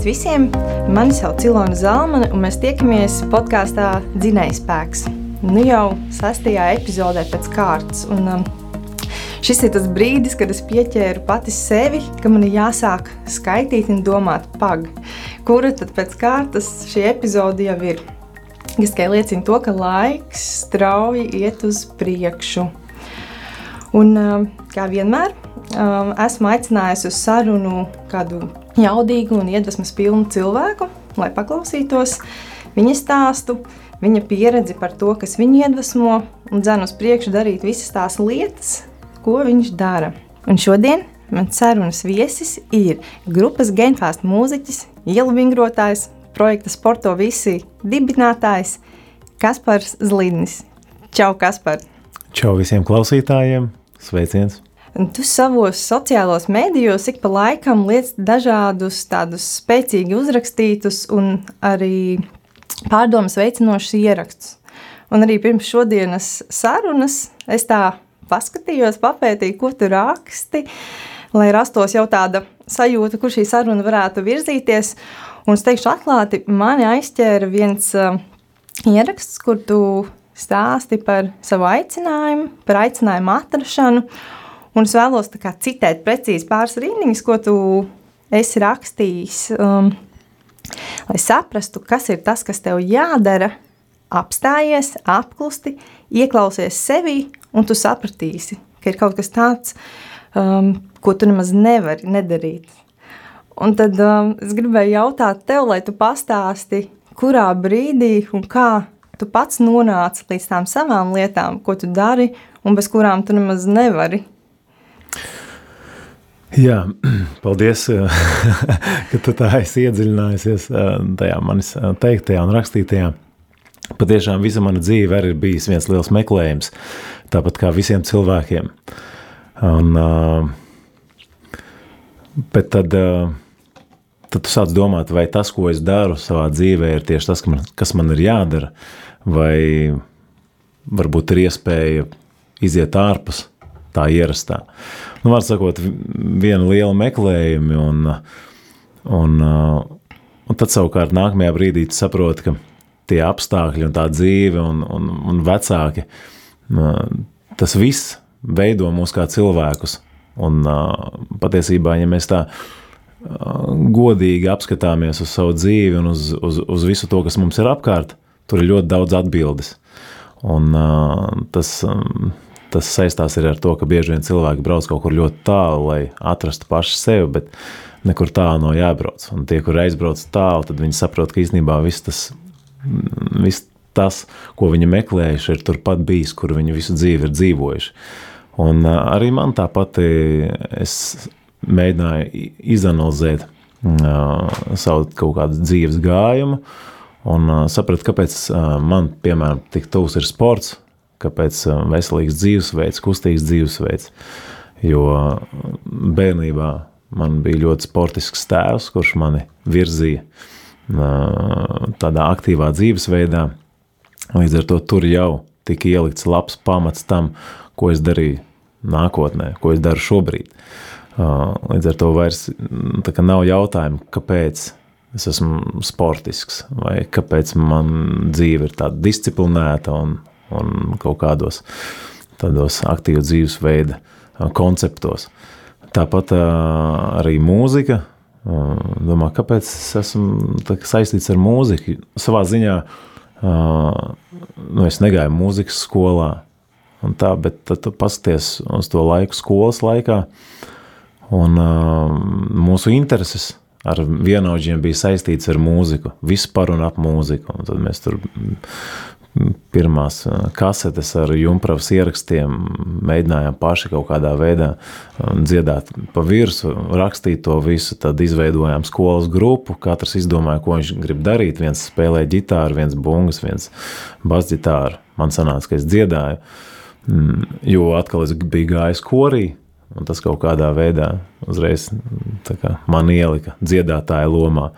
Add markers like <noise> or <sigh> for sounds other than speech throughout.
Sveiki visiem! Mani sauc Ilona Zalmane, un mēs tiekamies podkāstā Dzinējspēks. Nu jau sastajā epizodē pēc kārtas. Un, um, šis ir tas brīdis, kad es pieķēru pati sevi, ka man ir jāsāk skaitīt un domāt, pag, kura tad pēc kārtas šī epizode jau ir. Tas tikai liecina to, ka laiks strauji iet uz priekšu. Un, um, kā vienmēr, um, esmu aicinājusi uz sarunu kādu jaudīgu un iedvesmas pilnu cilvēku, lai paklausītos viņa stāstu, viņa pieredzi par to, kas viņu iedvesmo un dzen uz priekšu darīt visas tās lietas, ko viņš dara. Un šodien mans sarunas viesis ir grupas Genfāst mūziķis, ielu vingrotājs, projekta Sporto visi dibinātājs Kaspars Zlidnis. Čau, Kaspar! Čau visiem klausītājiem! Sveiciens! Tu savos sociālos mēdījos ik pa laikam liec dažādus tādus spēcīgi uzrakstītus un arī pārdomas veicinošus ierakstus. Un arī pirms šodienas sarunas es tā paskatījos, papētīju, ko tu raksti, lai rastos jau tāda sajūta, kur šī saruna varētu virzīties. Un es teikšu atklāti, mani aizķēra viens uh, ieraksts, kur tu stāsti par savu aicinājumu, par aicinājumu atrašanu. Un es vēlos kā, citēt precīzi pāris rindiņas, ko tu esi rakstījis, um, lai saprastu, kas ir tas, kas tev jādara. Apstājies, apklusti, ieklausies sevi, un tu sapratīsi, ka ir kaut kas tāds, um, ko tu nemaz nevari nedarīt. Un tad um, es gribēju jautāt tev, lai tu pastāsti, kurā brīdī un kā tu pats nonāci līdz tām savām lietām, ko tu dari un bez kurām tu nemaz nevari Jā, <clears throat> paldies, <laughs> ka tu tā esi iedziļinājusies tajā manis teiktajā un rakstītajā. Patiešām visa mana dzīve arī ir bijis viens liels meklējums, tāpat kā visiem cilvēkiem. Un, bet tad, tad tu sāc domāt, vai tas, ko es daru savā dzīvē, ir tieši tas, kas man ir jādara, vai varbūt ir iespēja iziet ārpus tā ierastā. Nu, var sakot, viena liela meklējuma, un, un, un tad savukārt nākamajā brīdī tu saproti, ka tie apstākļi un tā dzīve un, un, un vecāki, tas viss veido mūs kā cilvēkus. Un patiesībā, ja mēs tā godīgi apskatāmies uz savu dzīvi un uz, uz, uz visu to, kas mums ir apkārt, tur ir ļoti daudz atbildes. Un tas tas saistās ar to, ka bieži vien cilvēki brauc kaut kur ļoti tālu, lai atrastu pašu sevi, bet nekur tālu nav jābrauc. Un tie, kur aizbrauc tālu, tad viņi saprot, ka īstenībā viss tas, viss tas, ko viņi meklējuši, ir turpat bijis, kur viņi visu dzīvi ir dzīvojuši. Un arī man tāpat es mēģināju izanalizēt uh, savu kaut kādu dzīves gājumu un uh, sapratu, kāpēc uh, man, piemēram, tik tuvs ir sports, kāpēc um, veselīgs dzīvesveids, kustīgs dzīvesveids. Jo bērnībā man bija ļoti sportisks tēvs, kurš mani virzīja uh, tādā aktīvā dzīvesveidā. Līdz ar to tur jau tika ielikts labs pamats tam, ko es darīju nākotnē, ko es daru šobrīd. Uh, līdz ar to vairs mm, nav jautājumu, kāpēc es esmu sportisks, vai kāpēc man dzīve ir tāda disciplinēta un, un kaut kādos tādos aktīvu dzīvesveida konceptos. Tāpat arī mūzika. Domāju, kāpēc es esmu saistīts ar mūziku? Savā ziņā nu, es negāju mūzikas skolā, tā, bet tad tu paskaties uz to laiku skolas laikā, un mūsu intereses ar vienaudžiem bija saistīts ar mūziku, vispār un ap mūziku. Un tad mēs tur pirmās kasetes ar jumpravas ierakstiem, mēģinājām paši kaut kādā veidā dziedāt pa virsu, rakstīt to visu, tad izveidojām skolas grupu, katrs izdomāja, ko viņš grib darīt, viens spēlē ģitāru, viens bungas, viens basģitāru, man sanāca, ka es dziedāju, mm, jo atkal es biju gājis korī, un tas kaut kādā veidā uzreiz kā, man ielika dziedātāja lomā,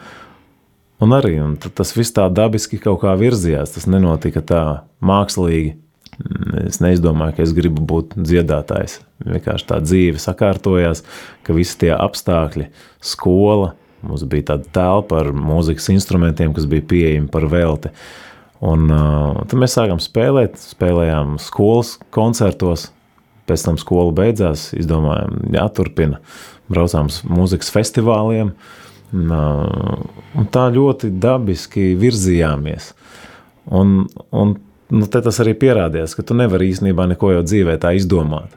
Un arī un tas viss tā dabiski kaut kā virzījās. Tas nenotika tā mākslīgi. Es neizdomāju, ka es gribu būt dziedātājs. Vienkārši tā dzīve sakārtojās, ka visi tie apstākļi, skola, Mums bija tāda telpa ar mūzikas instrumentiem, kas bija pieejami par velti. Un uh, tad mēs sākām spēlēt, spēlējām skolas koncertos, pēc tam skola beidzās, izdomājām, jāturpina, braucām uz mūzikas festivāliem, uh, un tā ļoti dabiski virzījāmies. Un, un nu, tas arī pierādījās, ka tu nevari īstenībā neko jau dzīvē tā izdomāt,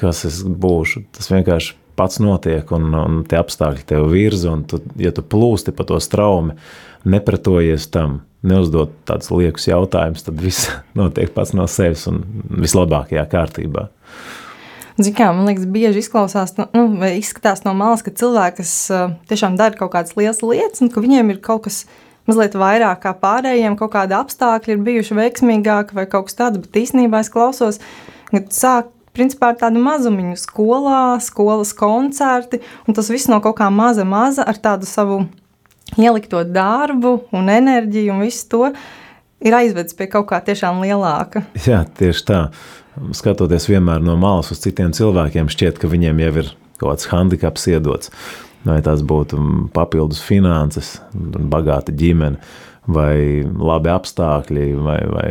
kas es būšu. Tas vienkārši pats notiek, un, un tie apstākļi tev virza, un tu, ja tu plūsti pa to straumi, nepretojies tam, neuzdot tādus liekus jautājumus, tad viss <laughs> notiek pats no sevis un vislabākajā kārtībā. Kā, man liekas, bieži izklausās, nu, izskatās no malas, ka cilvēki, kas uh, tiešām dara kaut kādas lielas lietas, un ka viņiem ir kaut kas mazliet vairāk kā pārējiem, kaut kādi apstākļi ir bijuši veiksmīgāki vai kaut kas tāds, bet īstenībā es klausos, ka sāk principā ar tādu mazumiņu skolā, skolas koncerti, un tas viss no kaut kā maza, maza ar tādu savu ielikto darbu un enerģiju un visu to ir aizvedis pie kaut kā tiešām lielāka. Jā, tieši tā. Skatoties vienmēr no malas uz citiem cilvēkiem, šķiet, ka viņiem jau ir kaut kāds handicaps iedots. Vai tās būtu papildus finanses, bagāta ģimene, vai labi apstākļi, vai, vai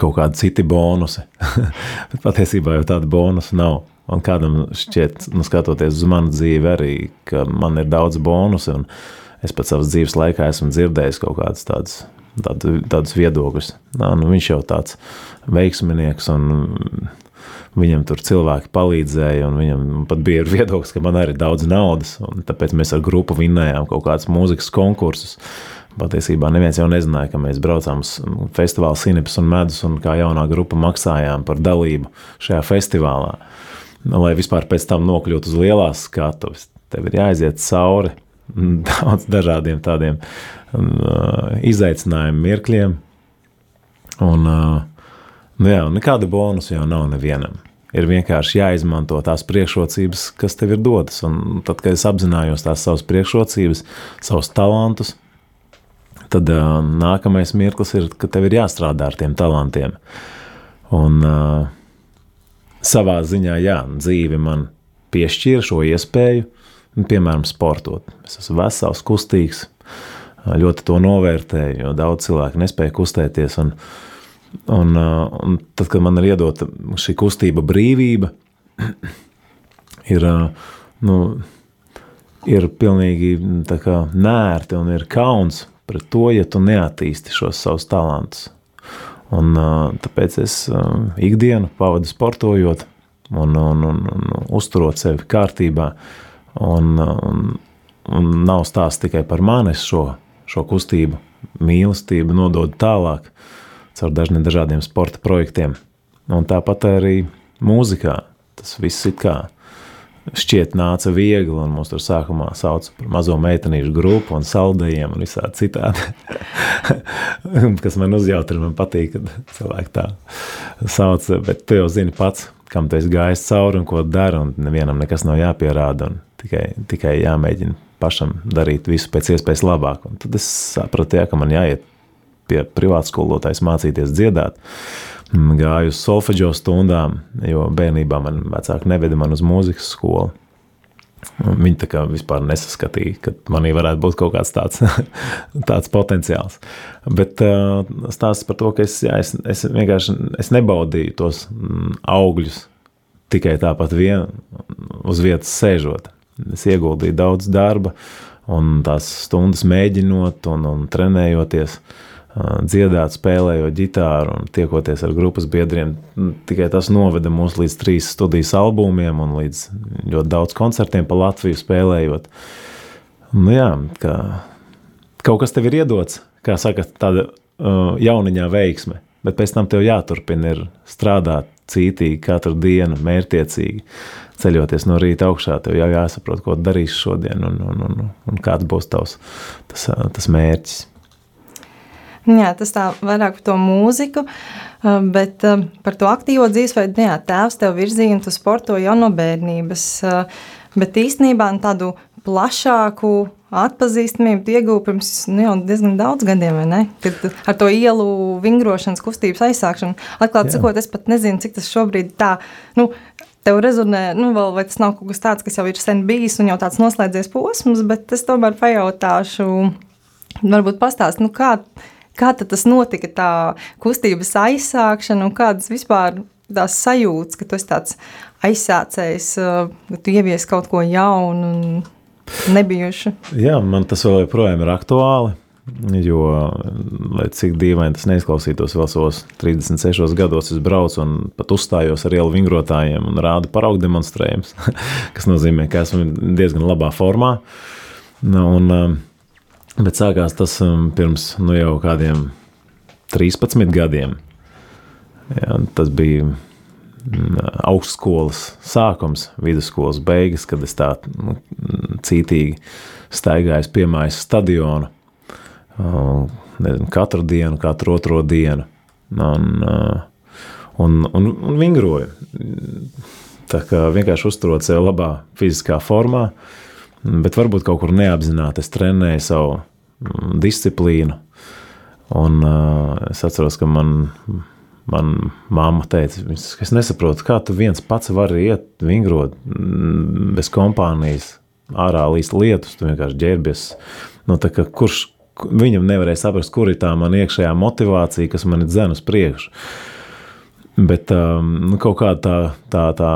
kaut kādi citi bonusi. <laughs> Bet patiesībā jau tāda bonusa nav. Un kādam šķiet, nu, skatoties uz manu dzīvi, arī, man ir daudz bonusu, es pat savas dzīves laikā esmu dzirdējis kaut kādus tādus, tādu, tādus viedokļus. Nā, nu, viņš jau tāds veiksminieks, un viņam tur cilvēki palīdzēja, un viņam pat bija viedoklis, ka man arī ir daudz naudas, un tāpēc mēs ar grupu vinnējām kaut kādus mūzikas konkursus. Patiesībā neviens jau nezināja, ka mēs braucām uz festivālu Sinips un Medus, un kā jaunā grupa maksājām par dalību šajā festivālā. Nu, lai vispār pēc tam nokļūtu uz lielās skatuves, tev ir jāiziet cauri <laughs> daudz dažādiem tādiem uh, izaicinājumu mirkļiem. Un, uh, nu jā, nekāda bonusa jau nav nevienam. Ir vienkārši jāizmanto tās priekšrocības, kas tev ir dotas. Un tad, kad es apzinājos tās savas priekšrocības, savus talantus, tad uh, nākamais mirklis ir, ka tev ir jāstrādā ar tiem talantiem. Un, uh, savā ziņā, jā, dzīve man piešķīra šo iespēju, piemēram, sportot. Es esmu vesels, kustīgs, ļoti to novērtēju, jo daudz cilvēku nespēja kustēties. Un, un, un tad, kad man ir iedota šī kustība brīvība, <clears throat> ir, nu, ir pilnīgi nērti un ir kauns pret to, ja tu neattīsti šos savus talantus. Un, tāpēc es ikdienu pavadu sportojot un, un, un, un uzturot sevi kārtībā. Un, un, un nav stāsts tikai par mani, es šo, šo kustību, mīlestību nododu tālāk caur dažiem dažādiem sporta projektiem. Un tāpat arī mūzikā. Tas viss ir kā šķiet nāca viegli, un mūs tur sākumā sauca par mazo meitenīšu grupu un saldējiem un visādi citādi. <laughs> Kas man uzjautra, man patīk, kad cilvēki tā sauc, bet tu jau zini pats, kam tu esi gājis cauri un ko dara, un nevienam nekas nav jāpierāda, un tikai, tikai jāmēģina pašam darīt visu pēc iespējas labāk. Un tad es sapratu, jā, ka man jāiet pie privātskolotājas mācīties dziedāt. Gāju uz solfeģo stundām, jo bērnībā man vecāki neveda man uz mūzikas skolu. Viņi tā kā vispār nesaskatīja, ka manī varētu būt kaut kāds tāds, <laughs> tāds potenciāls. Bet uh, stāsts par to, ka es, jā, es, es vienkārši es nebaudīju tos mm, augļus tikai tāpat vien uz vietas sēžot. Es ieguldīju daudz darba un tās stundas mēģinot un, un trenējoties. Uh, dziedāt, spēlējot ģitāru un tiekoties ar grupas biedriem. Tikai tas noveda mūs līdz trīs studijas albumiem un līdz ļoti daudz koncertiem pa Latviju spēlējot. Nu jā, kā, kaut kas tev ir iedots, kā saka, tāda uh, jauniņā veiksme, bet pēc tam tev jāturpina strādāt cītīgi katru dienu, mērtiecīgi. Ceļoties no rīta augšā, tev jau jāsaprot, ko darīsi šodien un, un, un, un kāds būs tavs tas, tas mērķis. Jā, tas tā vairāk par to mūziku, bet par to aktīvo dzīvesveidu. Jā, tēvs tev virzīja un tu sporto jau no bērnības. Bet īstenībā tādu plašāku atpazīstamību iegūta pirms nu, diezgan daudz gadiem? Kad ar to ielu vingrošanas kustības aizsākšanu. Atklāti sakot, es pat nezinu, cik tas šobrīd tā. Nu, tev rezonē, nu, vēl, vai tas nav kaut kas tāds, kas jau ir sen bijis un jau tāds noslēdzies posms, bet es tomēr pajautāšu, varbūt pastāst, nu, kā, kā tas notika, tā kustības aizsākšana un kādas vispār tās sajūtas, ka tu esi tāds aizsācējs, ka tu ievies kaut ko jaunu un nebijušu. Jā, man tas vēl joprojām ir aktuāli. Jo, lai cik dīvaini tas neizklausītos, vēl savos 36 gados es braucu un pat uzstājos ar ielu vingrotājiem un rādu paraugu demonstrējumus, <laughs> kas nozīmē, ka esmu diezgan labā formā. Nu, un, um, bet sākās tas um, pirms nu, jau kādiem 13 gadiem. Jā, tas bija mm, augstskolas sākums, vidusskolas beigas, kad es tā nu, cītīgi staigāju pie mājas stadionu nezinu, katru dienu, katru otro dienu. Un, un, un, un vingroju. Tā kā vienkārši uzturot sevi labā fiziskā formā, bet varbūt kaut kur neapzināti es trenēju savu mm, disciplīnu. Un es atceros, ka man, man mamma teica, ka es nesaprotu, kā tu viens pats vari iet vingrot mm, bez kompānijas, ārā līst lietus, tu vienkārši ģērbies. Nu, kā, kurš, viņam nevarēja saprast, kur ir tā mana iekšējā motivācija, kas man ir dzēna uz priekšu. Bet um, nu, kaut kā tā, tā, tā,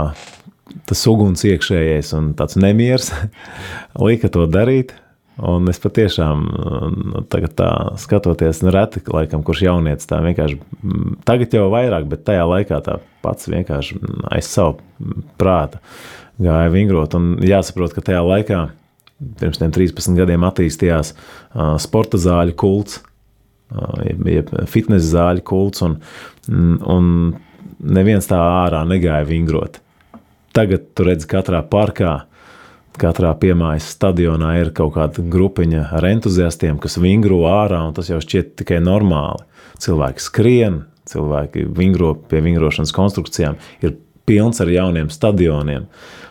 tas uguns iekšējais un tāds nemieris <laughs> lika to darīt. Un es patiešām nu, tagad tā skatoties, nu, reti, laikam, kurš jaunietis tā vienkārši, mm, tagad jau vairāk, bet tajā laikā tā pats vienkārši aiz savu prāta gāja vingrot. Un jāsaprot, ka tajā laikā pirms 13 gadiem attīstījās sporta zāļu kults, jeb fitnesa zāļu kults, un, un neviens tā ārā negāja vingrot. Tagad tu redzi katrā parkā, katrā piemājas stadionā ir kaut kāda grupiņa ar entuziastiem, kas vingro ārā, un tas jau šķiet tikai normāli. Cilvēki skrien, cilvēki vingro pie vingrošanas konstrukcijām, ir pilns ar jauniem stadioniem.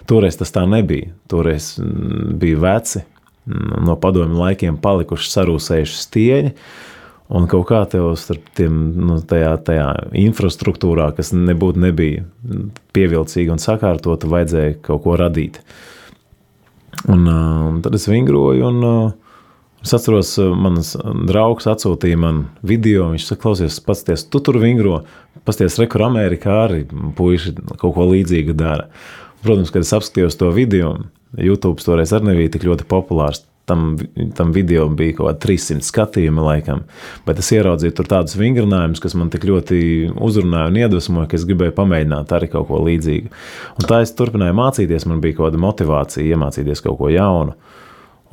Toreiz tas tā nebija. Toreiz mm, bija veci, mm, no padomju laikiem palikuši sarūsējuši stieņi. Un kaut kā tev starp tiem, nu, tajā, tajā infrastruktūrā, kas nebūtu nebija pievilcīga un sakārtota, vajadzēja kaut ko radīt. Un, un tad es vingroju, un es atceros, mans draugs atsūtīja man video. Viņš saka, klausies, pats, tu tur vingro, pasties, rekur Amerikā arī puiši kaut ko līdzīgu dara. Protams, kad es apskatījos to video, YouTube toreiz arī nebija tik ļoti populārs. Tam, tam video bija kaut kāda 300 skatījumi, laikam. Bet es ieraudzīju tur tādus vingrinājumus, kas man tik ļoti uzrunāja un iedvesmoja, ka es gribēju pamēģināt arī kaut ko līdzīgu. Un tā es turpināju mācīties, man bija kaut kāda motivācija iemācīties kaut ko jaunu.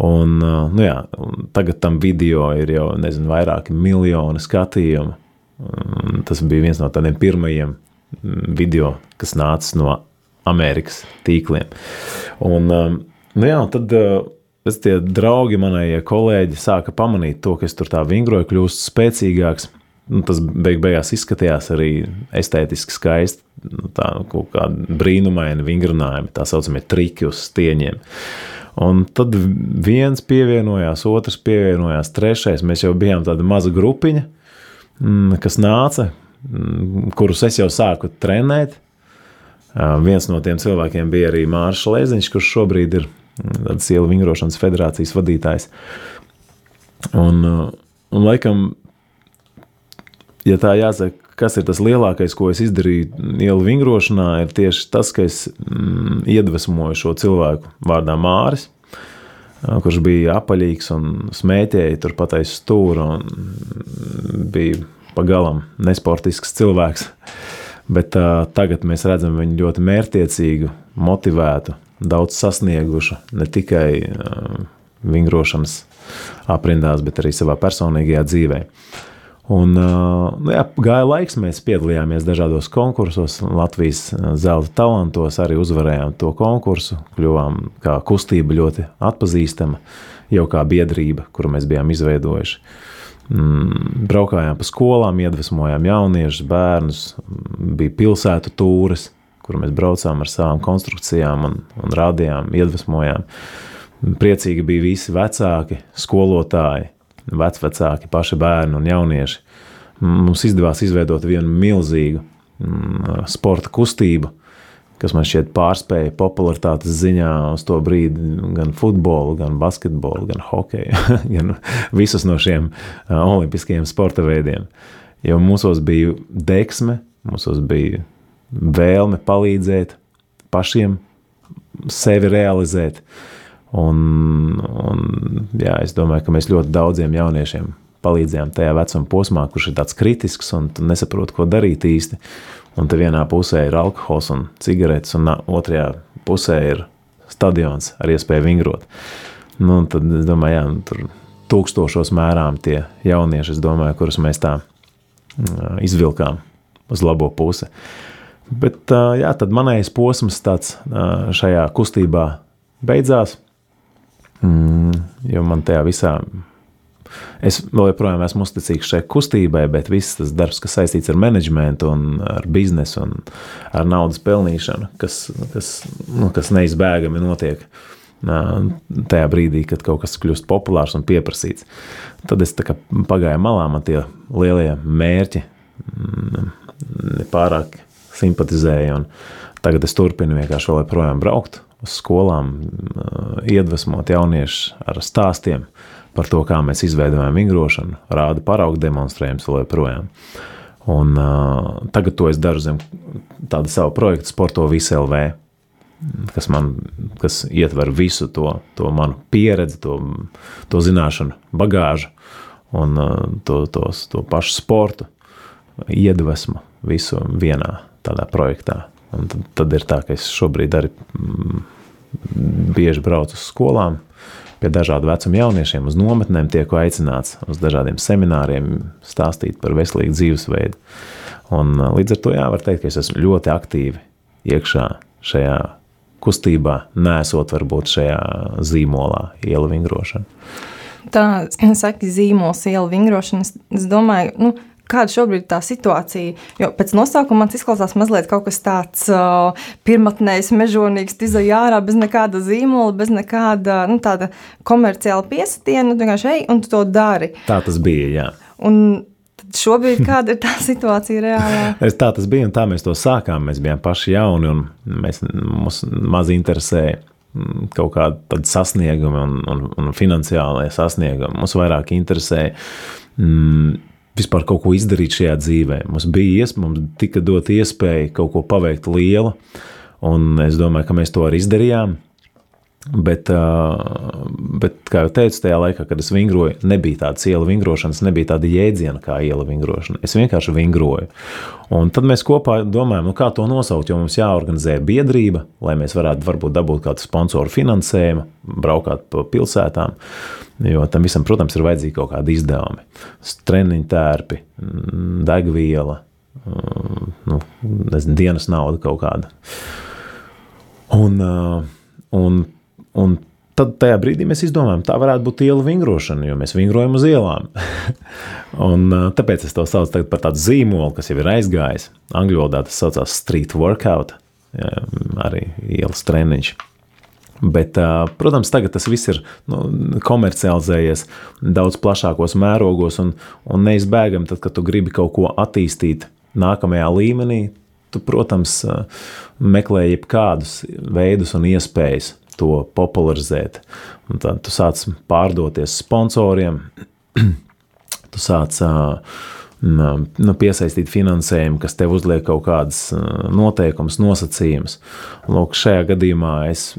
Un, nu jā, un tagad tam video ir jau nezinu, vairāki miljoni skatījumu. Tas bija viens no tādiem pirmajiem mm, video, kas nāca no Amerikas tīkliem. Un, nu jā, tad uh, es tie draugi, manējie kolēģi, sāka pamanīt to, ka es tur tā vingroju, kļūstu spēcīgāks. Nu, tas beig beigās izskatījās arī estētiski skaisti. Nu, tā kaut kāda brīnumaina vingrinājuma, tā saucamie triki uz stieņiem. Un tad viens pievienojās, otrs pievienojās, trešais. Mēs jau bijām tāda maza grupiņa, mm, kas nāca, mm, kurus es jau sāku trenēt. Viens no tiem cilvēkiem bija arī Mārcis Lēziņš, kurš šobrīd ir mm, Sielu vingrošanas federācijas vadītājs. Un, un laikam, ja tā jāsaka, kas ir tas lielākais, ko es izdarīju ielu vingrošanā, ir tieši tas, ka es mm, iedvesmoju šo cilvēku vārdā Māris, kurš bija apaļīgs un smēķēja turpat aiz stūra un bija pagalam nesportisks cilvēks. Bet uh, tagad mēs redzam viņu ļoti mērķiecīgu, motivētu, daudz sasniegušu, ne tikai uh, vingrošanas aprindās, bet arī savā personīgajā dzīvē. Un, nu jā, gāja laiks, mēs piedalījāmies dažādos konkursos, Latvijas zelta talantos, arī uzvarējām to konkursu, kļuvām kā kustība ļoti atpazīstama, jau kā biedrība, kuru mēs bijām izveidojuši. Mm, braukājām pa skolām, iedvesmojām jauniešus, bērnus, bija pilsētu tūris, kur mēs braucām ar savām konstrukcijām un, un rādījām, iedvesmojām. Priecīgi bija visi vecāki, skolotāji, vecvecāki, paši bērni un jaunieši. Mums izdevās izveidot vienu milzīgu sporta kustību, kas man šķiet pārspēja popularitātes ziņā uz to brīdi gan futbolu, gan basketbolu, gan hokeju, <laughs> gan visus no šiem olimpiskajiem sporta veidiem. Jo mūsos bija deksme, mūsos bija vēlme palīdzēt pašiem sevi realizēt. Un, un, jā, es domāju, ka mēs ļoti daudziem jauniešiem palīdzējām tajā vecuma posmā, kurš ir tāds kritisks un nesaprot, ko darīt īsti. Un te vienā pusē ir alkohols un cigaretes, un otrajā pusē ir stadions ar iespēju vingrot. Nu, tad es domāju, jā, tur tūkstošos mērām tie jaunieši, domāju, kurus mēs tā izvilkām uz labo pusi. Bet jā, tad manējais posms tāds šajā kustībā beidzās, mm, jo man tajā visā Es joprojām esmu uzticīgs šai kustībai, bet viss tas darbs, kas saistīts ar menedžmentu, ar biznesu un ar naudas pelnīšanu, kas, kas, nu, kas neizbēgami notiek tajā brīdī, kad kaut kas kļūst populārs un pieprasīts. Tad es pagāju malā, man tie lielie mērķi mm, nepārāk simpatizēja. Tagad es turpinu vienkārši vēl joprojām braukt uz skolām, iedvesmot jauniešus ar stāstiem, par to, kā mēs izveidojam vingrošanu, rāda paraugu demonstrējums vēl joprojām. Un, uh, tagad to es daru zem tāda sava projekta Sporto Visu LV, kas man kas ietver visu to, to manu pieredzi, to, to zināšanu bagāžu un uh, to, tos, to pašu sportu, iedvesmu visu vienā tādā projektā. Un tad, tad ir tā, ka es šobrīd arī mm, bieži braucu uz skolām, pie dažādu vecumu jauniešiem, uz nometnēm tiek aicināts uz dažādiem semināriem, stāstīt par veselīgu dzīvesveidu. Un, līdz ar to jā, var teikt, ka es esmu ļoti aktīvi iekšā šajā kustībā, nesot varbūt šajā zīmolā, iela vingrošana. Tā saka, zīmols, iela vingrošana. Es domāju, nu, Kāda šobrīd ir tā situācija? Jo pēc nosaukuma man izklausās mazliet kaut kas tāds uh, pirmotnējs, mežonīgs, izdeja ārā bez nekāda zīmola, bez nekāda nu, tāda komerciāla piesatiena. Nu, vienkārši ej un tu to dari. Tā tas bija, jā. Un Šobrīd <laughs> kāda ir tā situācija reālā? Es tā tas bija, un tā mēs to sākām. Mēs bijām paši jauni, un mēs, mums maz interesēja mm, kaut kāda sasnieguma un, un, un finansiālajā sasnieguma. Mums vairāk interesēja mm, vispār kaut ko izdarīt šajā dzīvē. Mums bija iespēja, mums tika dot iespēja kaut ko paveikt lielu, un es domāju, ka mēs to arī izdarījām. Bet, bet, kā jau teicu, tajā laikā, kad es vingroju, nebija tādas iela vingrošanas, nebija tāda jēdziena kā iela vingrošana. Es vienkārši vingroju. Un tad mēs kopā domājam, nu, kā to nosaukt, jo mums jāorganizē biedrība, lai mēs varētu varbūt dabūt kādu sponsoru finansējumu, braukāt pa pilsētām. Jo tam visam, protams, ir vajadzīgi kaut kādi izdevumi. Treniņu tērpi, degviela, nu, nezinu, dienas nauda kaut kāda. Un, un Un tad tajā brīdī mēs izdomājām, tā varētu būt iela vingrošana, jo mēs vingrojam uz ielām. <laughs> un, tāpēc es to saucu par tādu zīmolu, kas jau ir aizgājis. Angļu valodā tas saucās street workout, arī ielas treniņš. Bet, protams, tagad tas viss ir nu, komercializējies daudz plašākos mērogos, un, un neizbēgami, tad, kad tu gribi kaut ko attīstīt nākamajā līmenī, tu, protams, meklē jebkādus veidus un iespējas to popularizēt. Un tad tu sāc pārdoties sponsoriem, <clears throat> tu sāc nu, piesaistīt finansējumu, kas tev uzliek kaut kādas noteikumus, nosacījumus. Lūk, šajā gadījumā es,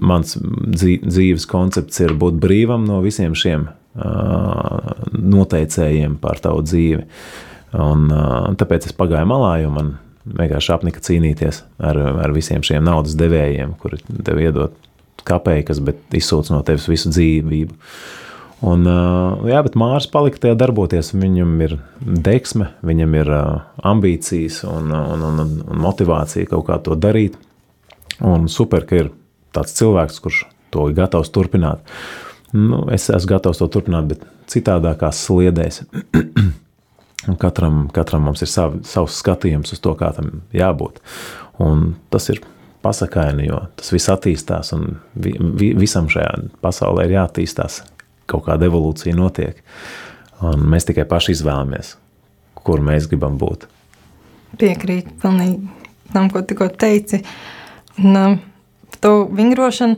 mans dzīves koncepts ir būt brīvam no visiem šiem noteicējiem par tavu dzīvi. Un, tāpēc es pagāju malā, jo man vienkārši apnika cīnīties ar, ar visiem šiem naudas devējiem, kuri tev iedod kapeikas, bet izsūc no tevis visu dzīvību. Un, jā, bet Mārcis palika tajā darboties. Viņam ir deksme, viņam ir ambīcijas un, un, un, un motivācija kaut kā to darīt. Un super, ka ir tāds cilvēks, kurš to ir gatavs turpināt. Nu, es esmu gatavs to turpināt, bet citādākās sliedēs. <clears throat> Un katram, katram mums ir sav, savs skatījums uz to, kā tam jābūt. Un tas ir pasakaini, jo tas viss attīstās, un vi, vi, visam šajā pasaulē ir jāattīstās. Kaut kāda evolūcija notiek. Un mēs tikai paši izvēlamies, kur mēs gribam būt. Piekrīt, pilnīgi. tam, ko tikko teici. Un, uh, to vingrošanu.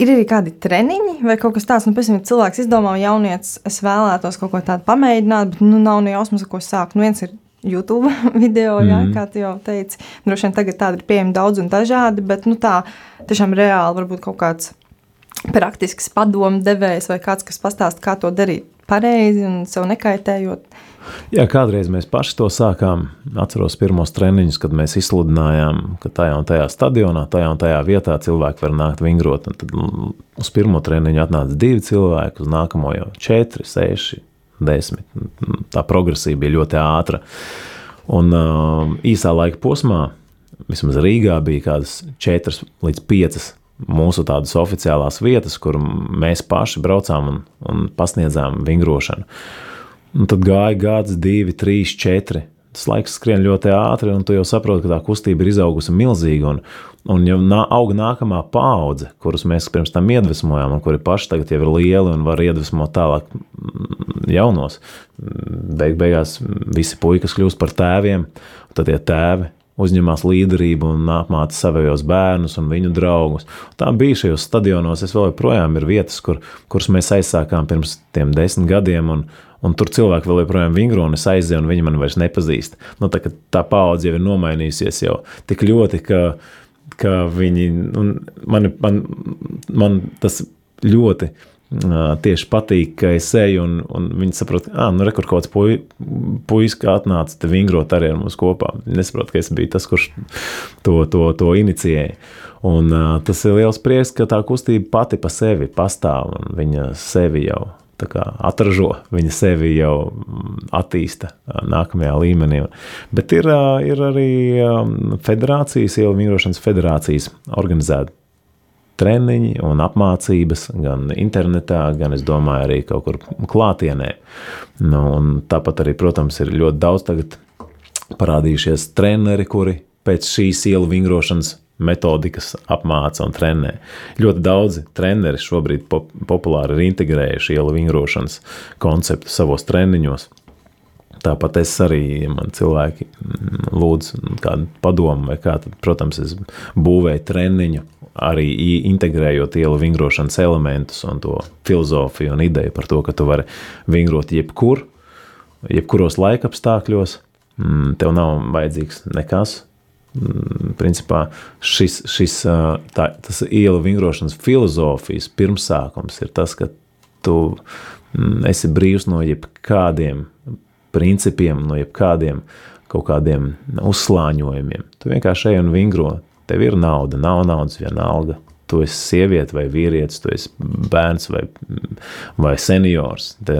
Ir arī kādi treniņi vai kaut kas tāds, nu, piemēram, cilvēks izdomā, jaunietis, es vēlētos kaut ko tādu pamēģināt, bet nu, nav ne jausmas, ko sākt. Nu, viens ir YouTube <laughs> video, mm. jā, kā tu jau teici. Droši vien tagad tādi ir pieejami daudz un dažādi, bet nu, tā tiešām reāli varbūt kaut kāds praktisks padomu devējs vai kāds, kas pastāsta, kā to darīt pareizi un sev nekaitējot. Jā, kādreiz mēs paši to sākām. Atceros pirmos treniņus, kad mēs izsludinājām, ka tajā un tajā stadionā, tajā un tajā vietā cilvēki var nākt vingrot. Un tad uz pirmo treniņu atnāca divi cilvēki, uz nākamo jau četri, seši, desmit. Tā progresija bija ļoti ātra. Un uh, īsā laika posmā, vismaz Rīgā, bija kaut kādas četras līdz piecas mūsu tādas oficiālās vietas, kur mēs paši braucām un, un pasniedzām vingrošanu. Un tad gāja gads, divi, trīs, četri. Tas laiks skrien ļoti ātri, un tu jau saproti, ka tā kustība ir izaugusi milzīgi. Un, un jau nā, auga nākamā paudze, kurus mēs pirms tam iedvesmojām, un kuri paši tagad jau ir lieli un var iedvesmot tālāk mm, jaunos. Beig beigās visi puikas kļūst par tēviem, un tad tie tēvi uzņemās līderību un apmāca savējos bērnus un viņu draugus. Tā bija šajos stadionos. Es vēl joprojām ir vietas, kur, kuras mēs aizsākām pirms tiem desmit gadiem. Un, Un tur cilvēki vēl joprojām vingro, un es aizēju, un viņi man vairs nepazīst. Nu, tā, tā paudze jau ir nomainījusies jau tik ļoti, ka, ka viņi man, man, man tas ļoti tieši patīk, ka es eju un, un viņi saprot, ka, ah, nu, re, kaut kāds puisis puj, atnāca te vingrot arī ar mums kopā. Viņi nesaprot, ka es biju tas, kurš to, to, to inicijēja. Un, uh, tas ir liels prieks, ka tā kustība pati pa sevi pastāv un viņa sevi jau atražo, viņa sevi jau attīsta nākamajā līmenī. Bet ir, ir arī federācijas, ielu vingrošanas federācijas organizēta treniņi un apmācības gan internetā, gan, es domāju, arī kaut kur klātienē. Nu, tāpat arī, protams, ir ļoti daudz tagad parādījušies treneri, kuri pēc šīs ielu vingrošanas metodikas apmāca un trenē. Ļoti daudzi treneri šobrīd pop populāri ir integrējuši ielu vingrošanas konceptu savos treniņos. Tāpat es arī, ja man cilvēki lūdz kādu padomu, vai kā, tad, protams, es būvēju treniņu arī integrējot ielu vingrošanas elementus un to filozofiju un ideju par to, ka tu vari vingrot jebkur, jebkuros laikapstākļos. Mm, tev nav vajadzīgs nekas. Mm, principā šis, šis tā, tas ielu vingrošanas filozofijas pirmsākums ir tas, ka tu mm, esi brīvs no jebkādiem principiem, no jebkādiem kaut kādiem uzslāņojumiem. Tu vienkārši ej un vingro Tev ir nauda, nav naudas vienalga. Tu esi sieviete vai vīrietis, tu esi bērns vai, vai seniors. Te,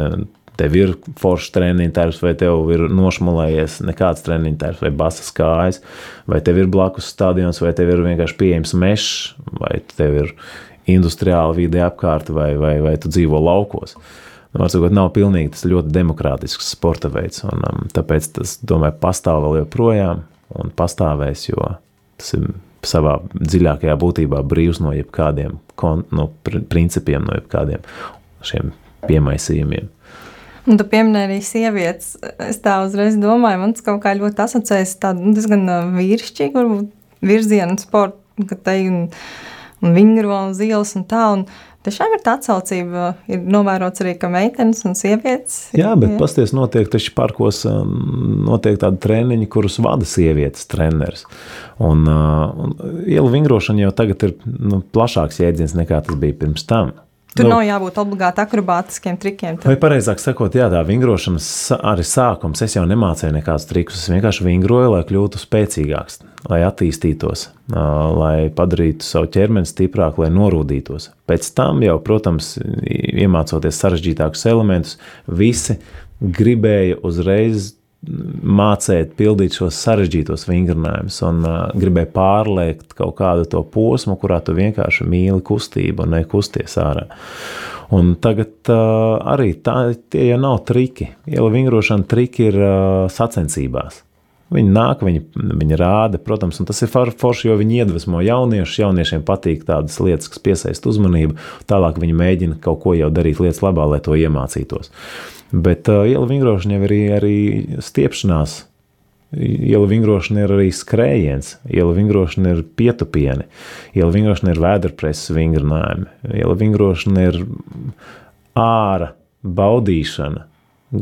tev ir foršs treniņš vai tev ir nošmulējies nekāds treniņš vai basas kājas, vai tev ir blakus stadions, vai tev ir vienkārši pieejams mežs, vai tev ir industriāla vide apkārt, vai, vai, vai tu dzīvo laukos. Nu, Varbūt nav pilnīgi tas ļoti demokrātisks sporta veids, un um, tāpēc tas, domāju, pastāv vēl joprojām un pastāvēs, jo tas ir savā dziļākajā būtībā brīvs no jebkādiem kon, no principiem, no jebkādiem šiem piemaisījumiem. Un tu pieminēji arī sievietes. Es tā uzreiz domāju, man tas kaut kā ļoti asociējas tādu diezgan uh, vīrišķīgu, varbūt virzienu sportu, ka te un, un vingro uz ielas un tā. Un, Tiešām ir tā atsaucība, ir novērots arī, ka meitenes un sievietes. Jā, bet pasties notiek taču parkos, um, notiek tādi treniņi, kurus vada sievietes treneris. Un, uh, un ielu vingrošana jau tagad ir nu, plašāks jēdziens nekā tas bija pirms tam. Tur nu, nav jābūt obligāti akrobātiskiem trikiem. Tad... Vai pareizāk sakot, jā, tā vingrošanas arī sākums. Es jau nemācīju nekādus trikus. Es vienkārši vingroju, lai kļūtu spēcīgāks, lai attīstītos, lai padarītu savu ķermeni stiprāku, lai norūdītos. Pēc tam jau, protams, iemācoties sarežģītākus elementus, visi gribēja uzreiz mācīt, pildīt šos sarežģītos vingrinājumus un uh, gribēja pārliekt kaut kādu to posmu, kurā tu vienkārši mīli kustību un nekusties ārā. Un tagad uh, arī tā, tie jau nav triki. Iela vingrošana triki ir uh, sacensībās. Viņi nāk, viņi, viņi rāda, protams, un tas ir forši, jo viņi iedvesmo jauniešus. Jauniešiem patīk tādas lietas, kas piesaista uzmanību. Tālāk viņi mēģina kaut ko jau darīt lietas labā, lai to iemācītos. Bet uh, iela vingrošana jau ir arī, arī stiepšanās. Iela vingrošana ir arī skrējiens, iela vingrošana ir pietupieni, iela vingrošana ir vēderpreses vingrinājumi, iela vingrošana ir āra baudīšana,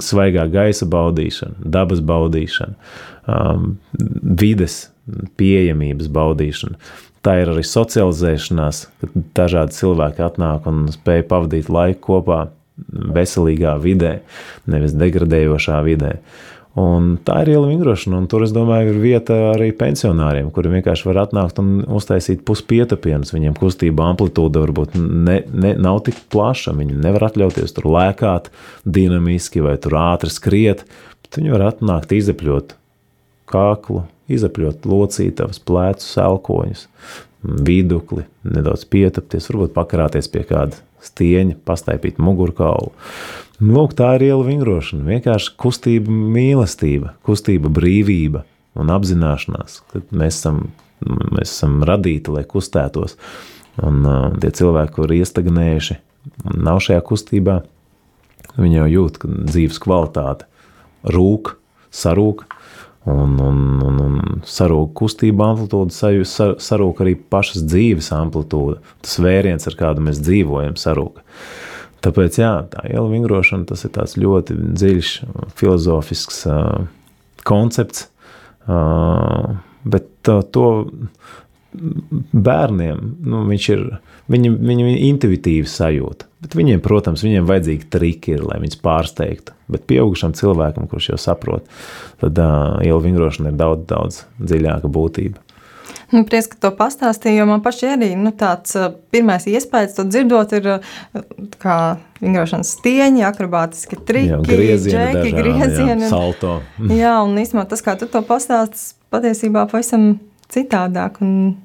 svaigā gaisa baudīšana, dabas baudīšana, um, vides pieejamības baudīšana. Tā ir arī socializēšanās, kad dažādi cilvēki atnāk un spēj pavadīt laiku kopā veselīgā vidē, nevis degradējošā vidē. Un tā ir iela vingrošana, un tur, es domāju, ir vieta arī pensionāriem, kuri vienkārši var atnākt un uztaisīt puspietapienus. Viņiem kustība amplitūda varbūt ne, ne, nav tik plaša, viņi nevar atļauties tur lēkāt dinamiski vai tur ātri skriet, bet viņi var atnākt izepļot kāklu, izepļot locītavas, plecus, elkoņus, vidukli, nedaudz pietapties, varbūt pakarāties pie kāda stieņa, pastaipīt mugurkaulu. Lūk, tā ir iela vingrošana. Vienkārši kustība, mīlestība, kustība, brīvība un apzināšanās, ka mēs esam, mēs esam radīti, lai kustētos. Un uh, tie cilvēki, kuri ir iestagnējuši un nav šajā kustībā, viņi jau jūt, ka dzīves kvalitāte rūk, sarūk, un, un, un, un sarūk kustība amplitūda, sar, sarūk arī pašas dzīves amplitūda. Tas vēriens, ar kādu mēs dzīvojam, sarūk. Tāpēc jā, tā iela vingrošana tas ir tāds ļoti dziļš filozofisks uh, koncepts, uh, bet uh, to bērniem nu, viņš ir, viņi, viņi intuitīvi sajūta. Bet viņiem, protams, viņiem vajadzīgi triki ir, lai viņus pārsteigtu. Bet pieaugušam cilvēkam, kurš jau saprot, tad uh, iela vingrošana ir daudz, daudz dziļāka būtība. Nu, Prieks, ka to pastāstīji, jo man pašai arī nu, tāds pirmais iespējas, to dzirdot, ir kā vingrošanas stieņi, akrobātiski triki, jā, griezieni, džeki, dažā, griezieni. Jā, salto. <laughs> jā, un īstenībā tas, kā tu to pastāstīji, patiesībā pavisam citādāk. Un,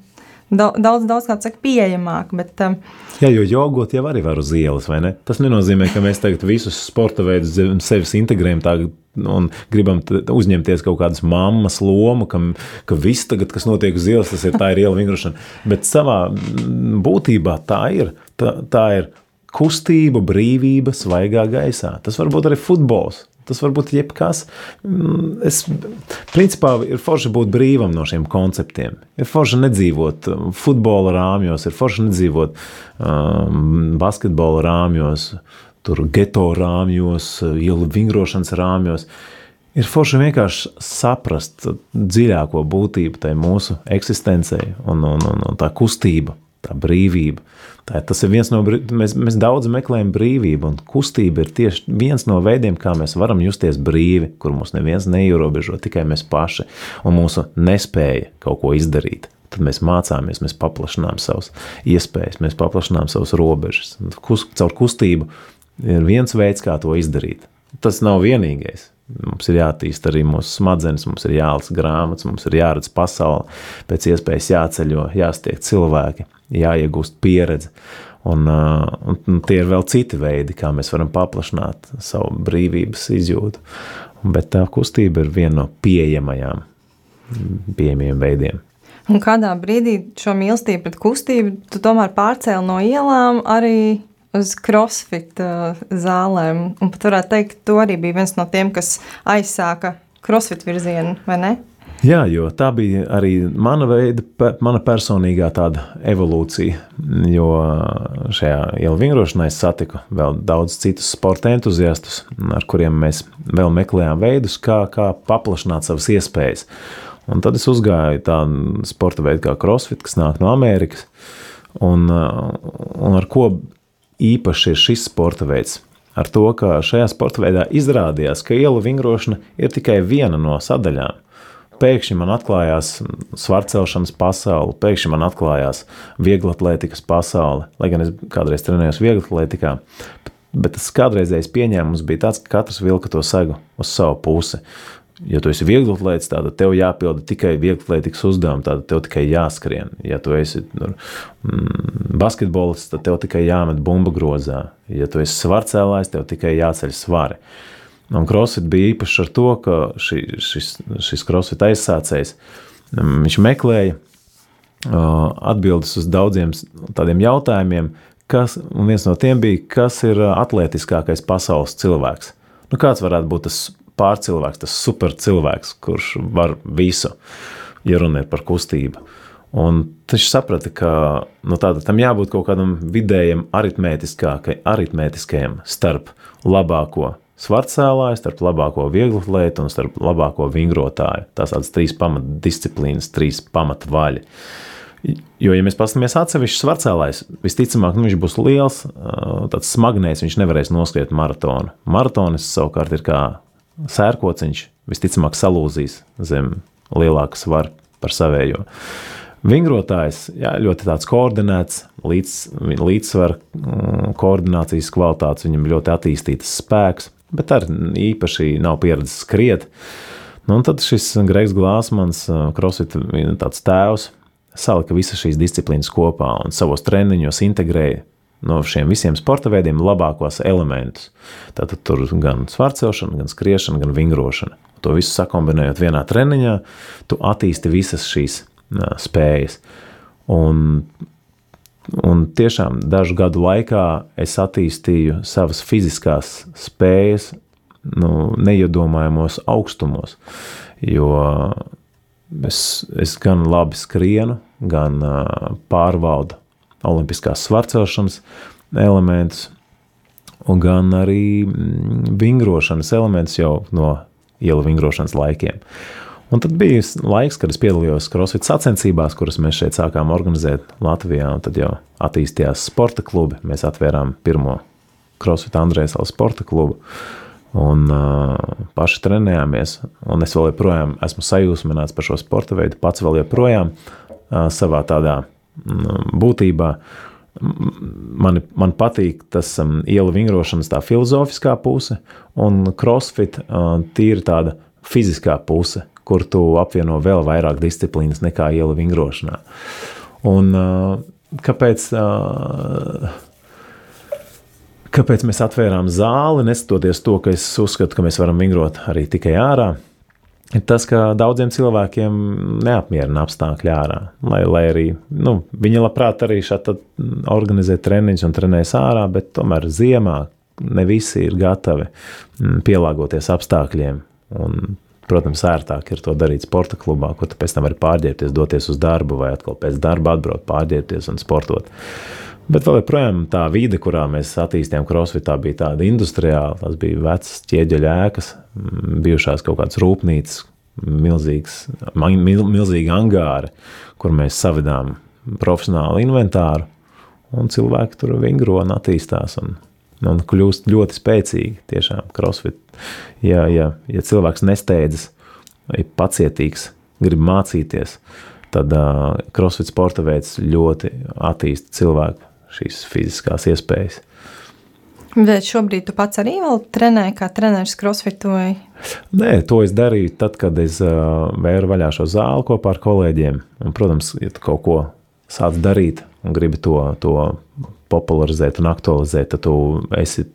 daudz, daudz kā saka, pieejamāk. Bet, um, Jā, jo jogot jau arī var uz ielas, vai ne? Tas nenozīmē, ka mēs tagad visus sporta veidus sevis integrējam tā, un gribam uzņemties kaut kādas mammas lomu, ka, ka viss, tagad, kas notiek uz ielas, tas ir tā ir iela vingrošana. Bet savā būtībā tā ir. Tā, tā ir kustība, brīvība, svaigā gaisā. Tas var būt arī futbols. Tas var būt jebkas. Mm, es, principā, ir forši būt brīvam no šiem konceptiem. Ir forši nedzīvot um, futbola rāmjos, ir forši nedzīvot um, basketbola rāmjos, tur geto rāmjos, ielu vingrošanas rāmjos. Ir forši vienkārši saprast dziļāko būtību tai mūsu eksistencei un, un, un, un tā kustība, tā brīvība. Tā, tas ir viens no, mēs, mēs daudz meklējam brīvību, un kustība ir tieši viens no veidiem, kā mēs varam justies brīvi, kur mūs neviens neierobežo, tikai mēs paši un mūsu nespēja kaut ko izdarīt. Tad mēs mācāmies, mēs paplašinām savas iespējas, mēs paplašinām savas robežas. Kus, caur kustību ir viens veids, kā to izdarīt. Tas nav vienīgais. Mums ir jāattīst arī mūsu smadzenes, mums ir jālasa grāmatas, mums ir jāredz pasauli, pēc iespējas jāceļo, jāstiek cilvēki, jāiegūst pieredze. Un, un, un tie ir vēl citi veidi, kā mēs varam paplašināt savu brīvības izjūtu. Bet tā kustība ir viena no pieejamajām, pieejamiem veidiem. Un kādā brīdī šo mīlestību pret kustību tu tomēr pārcēli no ielām arī uz crossfit uh, zālēm. Un pat varētu teikt, tu arī bija viens no tiem, kas aizsāka crossfit virzienu, vai ne? Jā, jo tā bija arī mana veida, mana personīgā tāda evolūcija. Jo šajā ielu vingrošanā es satiku vēl daudz citus sporta entuziastus, ar kuriem mēs vēl meklējām veidus, kā, kā paplašināt savas iespējas. Un tad es uzgāju tādu sporta veidu kā crossfit, kas nāk no Amerikas, un, un ar ko īpašs ir šis sporta veids. Ar to, ka šajā sporta veidā izrādījās, ka ielu vingrošana ir tikai viena no sadaļām. Pēkšņi man atklājās svarcelšanas pasaule, pēkšņi man atklājās vieglatlētikas pasaule. Lai gan es kādreiz trenējos vieglatlētikā, bet tas kādreizējais pieņēmums bija tāds, ka katrs vilka to segu uz savu pusi ja tu esi vieglatlēts, tad tev jāpilda tikai vieglatlētikas uzdevumi, tad tev tikai jāskrien. Ja tu esi nu, mm, basketbolists, tad tev tikai jāmet bumba grozā. Ja tu esi svarcēlājs, tev tikai jāceļ svari. Un crossfit bija īpašs ar to, ka ši, šis, šis crossfit aizsācējs, mm, viņš meklēja uh, atbildes uz daudziem tādiem jautājumiem, kas, un viens no tiem bija, kas ir atletiskākais pasaules cilvēks. Nu, kāds varētu būt tas pārcilvēks, tas supercilvēks, kurš var visu, ja runa ir par kustību. Un viņš saprata, ka nu, tāda, tam jābūt kaut kādam vidējam, aritmētiskajam starp labāko svarcēlāju, starp labāko vieglatlētu un starp labāko vingrotāju. Tās tādas trīs pamatdisciplīnas, trīs pamatvaļi. Jo, ja mēs paskatāmies atsevišķi svarcēlājs, visticamāk, nu, viņš būs liels, tāds smagnējs, viņš nevarēs noskriet maratonu. Maratonis savukārt ir kā sērkociņš, visticamāk, salūzīs zem lielāka svara par savējo. Vingrotājs jā, ļoti tāds koordinēts, līdz, līdzsvara mm, koordinācijas kvalitātes, viņam ļoti attīstīts spēks, bet arī īpaši nav pieredzējis skriet. Nu, tad šis Greigs Glāzmans, tāds tēvs, salika visas šīs disciplīnas kopā un savos treniņos integrēja no šiem visiem sporta veidiem labākos elementus. Tātad tur gan svārcelšana, gan skriešana, gan vingrošana. To visu sakombinējot vienā treniņā, tu attīsti visas šīs spējas. Un, un tiešām dažu gadu laikā es attīstīju savas fiziskās spējas nu, neiedomājamos augstumos, jo es, es gan labi skrienu, gan uh, pārvaldu olimpiskās svarcelšanas elementus, gan arī mm, vingrošanas elementus jau no ielu vingrošanas laikiem. Un tad bija laiks, kad es piedalījos CrossFit sacensībās, kuras mēs šeit sākām organizēt Latvijā, tad jau attīstījās sporta klubi. Mēs atvērām pirmo CrossFit Andrēs sporta klubu. Un uh, paši trenējāmies, un es vēl joprojām esmu sajūsmināts par šo sporta veidu. Pats vēl joprojām uh, savā tādā mm, būtībā. Man, man patīk tas um, ielu vingrošanas tā filozofiskā puse, un crossfit uh, tīri tāda fiziskā puse, kur tu apvieno vēl vairāk disciplīnas nekā ielu vingrošanā. Un kāpēc? Kāpēc mēs atvērām zāli, neskatoties to, ka es uzskatu, ka mēs varam vingrot arī tikai ārā? Ir tas, ka daudziem cilvēkiem neapmierina apstākļi ārā. Lai, lai arī nu, viņi labprāt arī šādi organizē treniņus un trenēs ārā, bet tomēr ziemā ne visi ir gatavi mm, pielāgoties apstākļiem. Un, protams, ērtāk ir to darīt sporta klubā, kur tu pēc tam vari pārģērbties, doties uz darbu vai atkal pēc darba atbraukt, pārģērbties un sportot. Bet vēl joprojām tā vide, kurā mēs attīstījām crossfit, tā bija tāda industriāla. Tas bija vecas ķieģeļa ēkas, bijušās kaut kādas rūpnīcas, milzīgs, mil, milzīgi angāri, kur mēs savedām profesionālu inventāru. Un cilvēki tur vingro un attīstās un, un kļūst ļoti spēcīgi. Tiešām crossfit. Ja, ja, ja cilvēks nesteidzas, ir pacietīgs, grib mācīties, tad uh, crossfit sporta veids ļoti attīsta cilvēku šīs fiziskās iespējas. Bet šobrīd tu pats arī vēl trenē, kā treneris crossfitu? Vai? Nē, to es darīju tad, kad es uh, vēru vaļā šo zāli kopā ar kolēģiem. Un, protams, ja tu kaut ko sāc darīt un gribi to, to popularizēt un aktualizēt, tad tu esi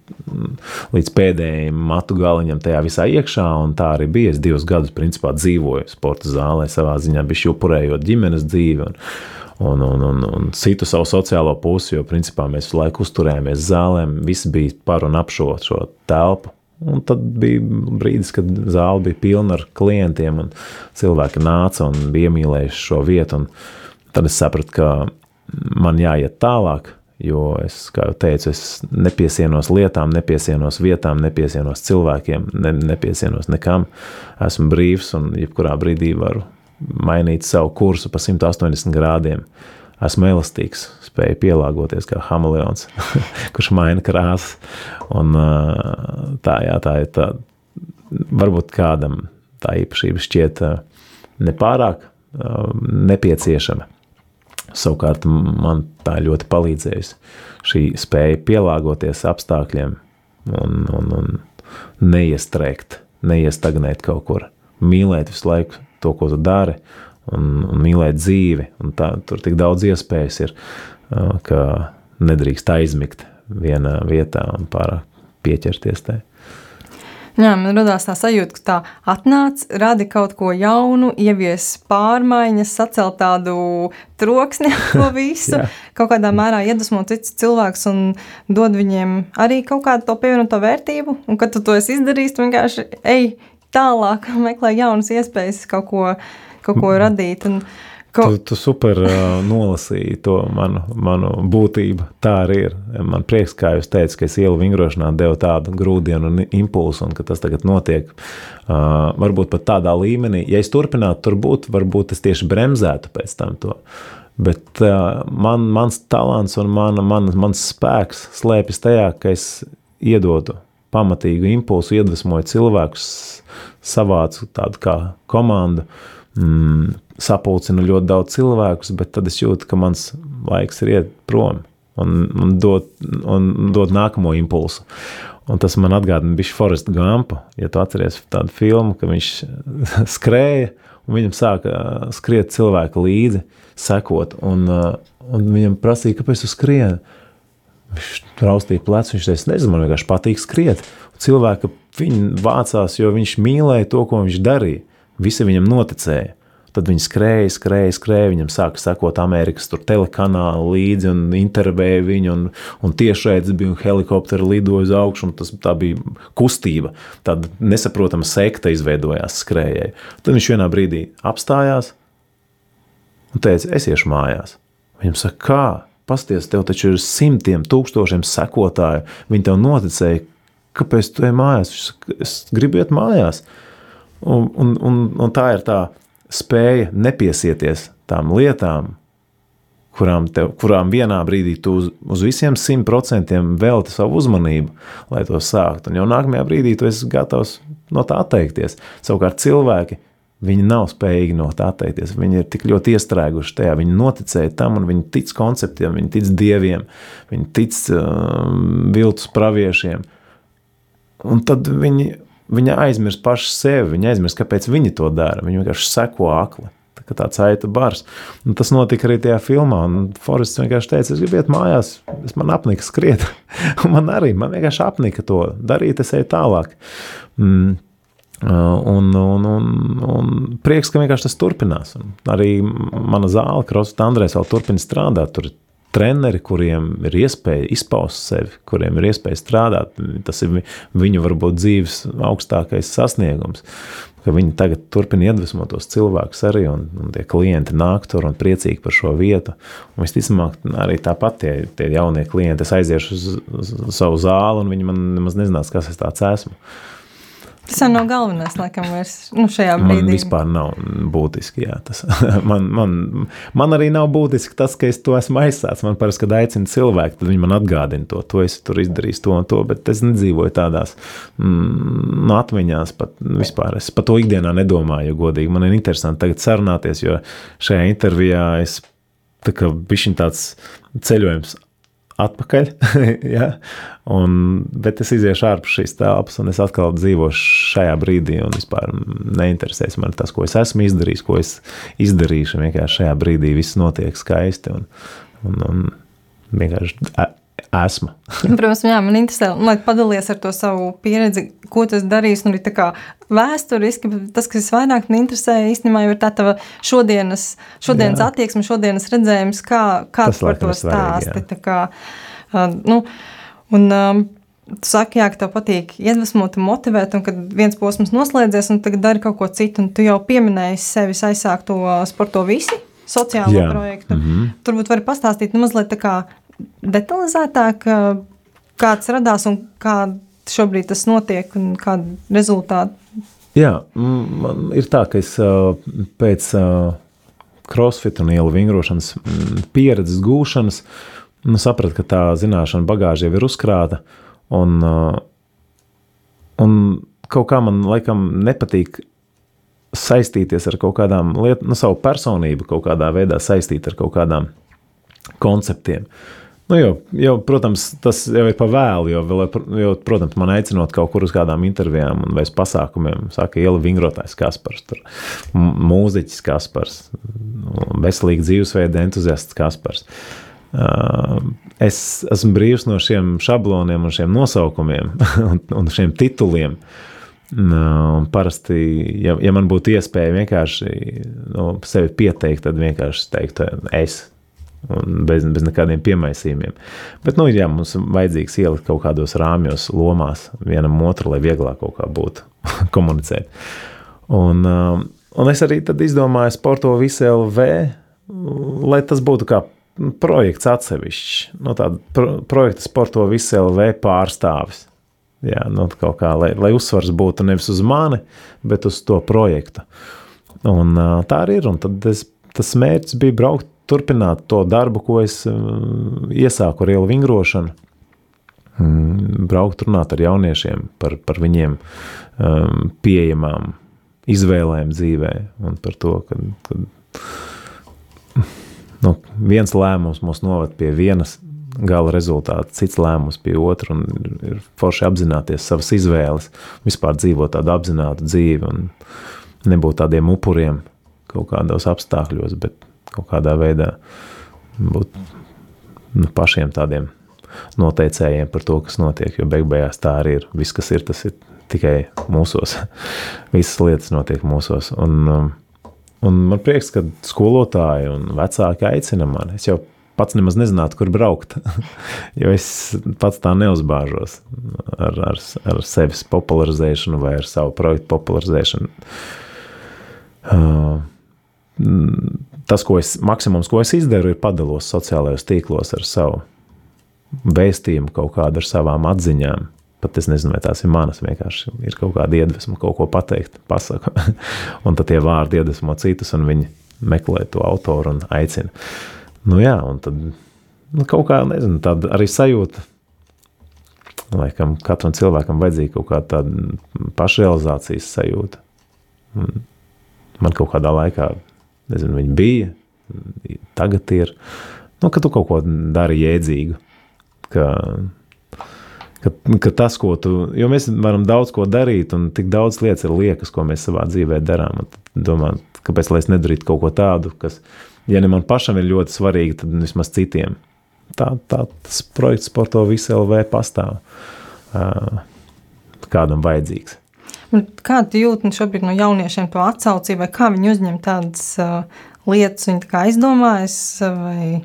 līdz pēdējiem matu galiņam tajā visā iekšā. Tā arī bija. Es divus gadus principā dzīvoju sporta zālē, savā ziņā bija upurējot ģimenes dzīvi. Un, un, un, un, un citu savu sociālo pusi, jo principā mēs visu laiku uzturējāmies zālēm, visi bija par un ap šo, šo telpu. Un tad bija brīdis, kad zāle bija pilna ar klientiem, un cilvēki nāca un bija iemīlējuši šo vietu. Tad es sapratu, ka man jāiet tālāk, jo es, kā jau teicu, es nepiesienos lietām, nepiesienos vietām, nepiesienos cilvēkiem, ne, nepiesienos nekam. Esmu brīvs un jebkurā brīdī varu mainīt savu kursu pa 180 grādiem. Esmu elastīgs, spēju pielāgoties kā hameleons, <laughs> kurš maina krāsas. Un, tā, jā, tā ir tā, varbūt kādam tā īpašība šķiet nepārāk nepieciešama. Savukārt man tā ļoti palīdzējusi šī spēja pielāgoties apstākļiem un, un, un neiestrēgt, neiestagnēt kaut kur, mīlēt visu laiku to, ko tu dari, un, un mīlēt dzīvi. Un tā, tur tik daudz iespējas ir, ka nedrīkst aizmigt vienā vietā un pārāk pieķerties tai. Jā, man radās tā sajūta, ka tā atnāca, radi kaut ko jaunu, ievies pārmaiņas, sacelt tādu troksni to <laughs> visu, kaut kādā mērā iedvesmo citus cilvēkus un dod viņiem arī kaut kādu to pievienoto vērtību. Un, kad tu to esi izdarījis, tu vienkārši ej, tālāk, <laughs> meklē jaunas iespējas kaut ko, kaut ko radīt. Un, Ko... Tu, tu super uh, nolasīji to manu, manu būtību. Tā arī ir. Man prieks, kā jūs teicāt, ka es ielu vingrošanā devu tādu grūdienu un impulsu, un ka tas tagad notiek. Uh, varbūt pat tādā līmenī, ja es turpinātu tur būt, varbūt es tieši bremzētu pēc tam to. Bet uh, man, mans talants un mana, man, mans spēks slēpjas tajā, ka es iedodu pamatīgu impulsu, iedvesmoju cilvēkus, savācu tādu kā komandu. Mm, sapulcinu ļoti daudz cilvēkus, bet tad es jūtu, ka mans laiks ir iet prom un, un, dot, un dot nākamo impulsu. Un tas man atgādina bišķi Foresta Gampu, ja tu atceries tādu filmu, ka viņš <laughs> skrēja un viņam sāka skriet cilvēku līdzi, sekot, un, un viņam prasīja, kāpēc tu skrieni? Viņš raustīja plecu, viņš teica, nezinu, man vienkārši patīk skriet. Cilvēki viņu vācās, jo viņš mīlēja to, ko viņš darīja. Visi viņam noticēja. Tad viņi skrēja, skrēja, skrēja. Viņam sāka sekot Amerikas telekanālu līdzi un intervēja viņu. Un, un tiešraidzi bija un helikopteri lidoja uz augšu. Tas, tā bija kustība. Tāda nesaprotama sekta izveidojās skrējēji. Tad viņš vienā brīdī apstājās un teica, es iešu mājās. Viņam saka, kā? Pasties, tev taču ir simtiem, tūkstošiem sekotāju. Viņi tev noticēja, kāpēc tu ej mājās. Es gribu iet mājās. Un, un, un, un tā ir tā spēja nepiesieties tām lietām, kurām, tev, kurām vienā brīdī tu uz, uz visiem simt procentiem velti savu uzmanību, lai to sāktu. Un jau nākamajā brīdī tu esi gatavs no tā atteikties. Savukārt cilvēki, viņi nav spējīgi no tā atteikties. Viņi ir tik ļoti iestrēguši tajā, viņi noticēja tam, un viņi tic konceptiem, viņi tic dieviem, viņi tic um, viltus praviešiem. Un tad viņi Viņa aizmirst pašu sevi, viņa aizmirst, kāpēc viņi to dara. Viņa vienkārši seko akli. Tā tāds aita bars. Un tas notika arī tajā filmā. Forests vienkārši teica, es gribu iet mājās, es man apnika skriet. <laughs> man arī, man vienkārši apnika to darīt, es eju tālāk. Mm. Un, un, un, un prieks, ka vienkārši tas turpinās. Un arī mana zāle, Krosfit Andrēs, vēl turpina strādāt. Tur treneri, kuriem ir iespēja izpaust sevi, kuriem ir iespēja strādāt. Tas ir viņu varbūt dzīves augstākais sasniegums. Viņi tagad turpina iedvesmot tos cilvēkus arī, un, un tie klienti nāk tur un priecīgi par šo vietu. Un visticamāk, arī tāpat tie, tie jaunie klienti, es aiziešu uz, uz, uz savu zāli, un viņi man nemaz nezinās, kas es tāds esmu. Tas jau nav galvenais, laikam, vairs nu, šajā brīdī. Man vispār nav būtiski. Jā, tas, <laughs> man, man, man arī nav būtiski tas, ka es to esmu aizsācis. Man parasti, kad aicina cilvēku, tad viņi man atgādina to, to es tur izdarīju, to un to, bet es nedzīvoju tādās mm, no atmiņās. Pat, vispār es par to ikdienā nedomāju, godīgi man ir interesanti tagad sarunāties, jo šajā intervijā es tā kā bišķiņ tāds ceļojums atpakaļ. <laughs> ja? un, bet es iziešu ārpus šīs telpas, un es atkal dzīvošu šajā brīdī. Un vispār neinteresēs man tas, ko es esmu izdarījis, ko es izdarīšu. Vienkārši šajā brīdī viss notiek skaisti. Un, un, un vienkārši esmu. <laughs> Protams, jā, man interesē, lai padalies ar to savu pieredzi, ko tas darīs. Nu, tā kā vēsturiski, tas, kas vairāk interesē, īstenībā ir tā tava šodienas, šodienas jā. attieksme, šodienas redzējums, kā, kā tu par to stāsti. Tā kā, nu, un, um, Tu saki, jā, ka tev patīk iedvesmot motivēt, un kad viens posms noslēdzies, un tagad dari kaut ko citu, un tu jau pieminēji sevi aizsākt to sporto visi sociālo jā. projektu. Mm -hmm. Turbūt vari pastāstīt nu, mazliet tā kā detalizētāk, kāds radās un kā šobrīd tas notiek un kādi rezultāti? Jā, man ir tā, ka es pēc crossfit un ielu vingrošanas pieredzes gūšanas nu, sapratu, ka tā zināšana bagāža jau ir uzkrāta un, un kaut kā man laikam nepatīk saistīties ar kaut kādām lietām, nu, savu personību kaut kādā veidā saistīt ar kaut kādām konceptiem. Nu, jau, jau, protams, tas jau ir par vēlu. Jo, jo, protams, man aicinot kaut kur uz kādām intervijām vai pasākumiem, saka, iela vingrotājs Kaspars, mūziķis Kaspars, veselīgi dzīvesveida entuziasts Kaspars. Es esmu brīvs no šiem šabloniem un šiem nosaukumiem <laughs> un, un šiem tituliem. Un parasti, ja, ja man būtu iespēja vienkārši nu, sevi pieteikt, tad vienkārši teiktu, es bez, bez nekādiem piemaisījumiem. Bet, nu, jā, mums vajadzīgs ielikt kaut kādos rāmjos, lomās vienam otru, lai vieglāk kaut kā būtu. <laughs> komunicēt. Un, um, un es arī izdomāju sporto visu LV, lai tas būtu kā projekts atsevišķs. No tāda pro, projekta sporto visu LV pārstāvis. Jā, nu, kaut kā, lai, lai uzsvars būtu nevis uz mani, bet uz to projektu. Un, uh, tā arī ir. Un tad es, tas mērķis bija braukt, turpināt to darbu, ko es uh, iesāku ar ielu vingrošanu. Mm, braukt, runāt ar jauniešiem par, par viņiem um, pieejamām izvēlēm dzīvē un par to, ka, ka nu, viens lēmums mūs noved pie vienas gala rezultāta, cits lēmums pie otra, ir forši apzināties savas izvēles, vispār dzīvot tādu apzinātu dzīvi un nebūt tādiem upuriem kaut kādos apstākļos, bet kaut kādā veidā būt nu, pašiem tādiem noteicējiem par to, kas notiek, jo beig beigās tā arī ir. Viss, kas ir, tas ir tikai mūsos. <laughs> Visas lietas notiek mūsos. Un, um, un man prieks, ka skolotāji un vecāki aicina mani. Es jau pats nemaz nezinātu, kur braukt. <laughs> jo es pats tā neuzbāžos ar, ar, ar sevis popularizēšanu vai ar savu projektu popularizēšanu. Uh, tas, ko es, maksimums, ko es izdaru, ir padalos sociālajos tīklos ar savu vēstījumu, kaut kādu ar savām atziņām. Pat es nezinu, vai tās ir manas, vienkārši ir kaut kāda iedvesma, kaut ko pateikt, pasaka. <laughs> un tad tie vārdi iedvesmo citus, un viņi meklē to autoru un aicina. Nu, jā, un tad nu, kaut kā, nezinu, tāda arī sajūta. Laikam katram cilvēkam vajadzīga kaut kāda tāda pašrealizācijas sajūta. Man kaut kādā laikā, nezinu, viņa bija, tagad ir. Nu, ka tu kaut ko dari jēdzīgu. Ka, ka, ka tas, ko tu, jo mēs varam daudz ko darīt, un tik daudz lietas ir liekas, ko mēs savā dzīvē darām. Domā, kāpēc lai es nedarītu kaut ko tādu, kas ja ne man pašam ir ļoti svarīgi, tad vismaz citiem. Tā, tā tas projekts Sporto Visu LV pastāv. Kādam vajadzīgs. Kā tu jūti šobrīd no jauniešiem to atsaucību, vai kā viņi uzņem tādas uh, lietas, viņi tā aizdomājas, vai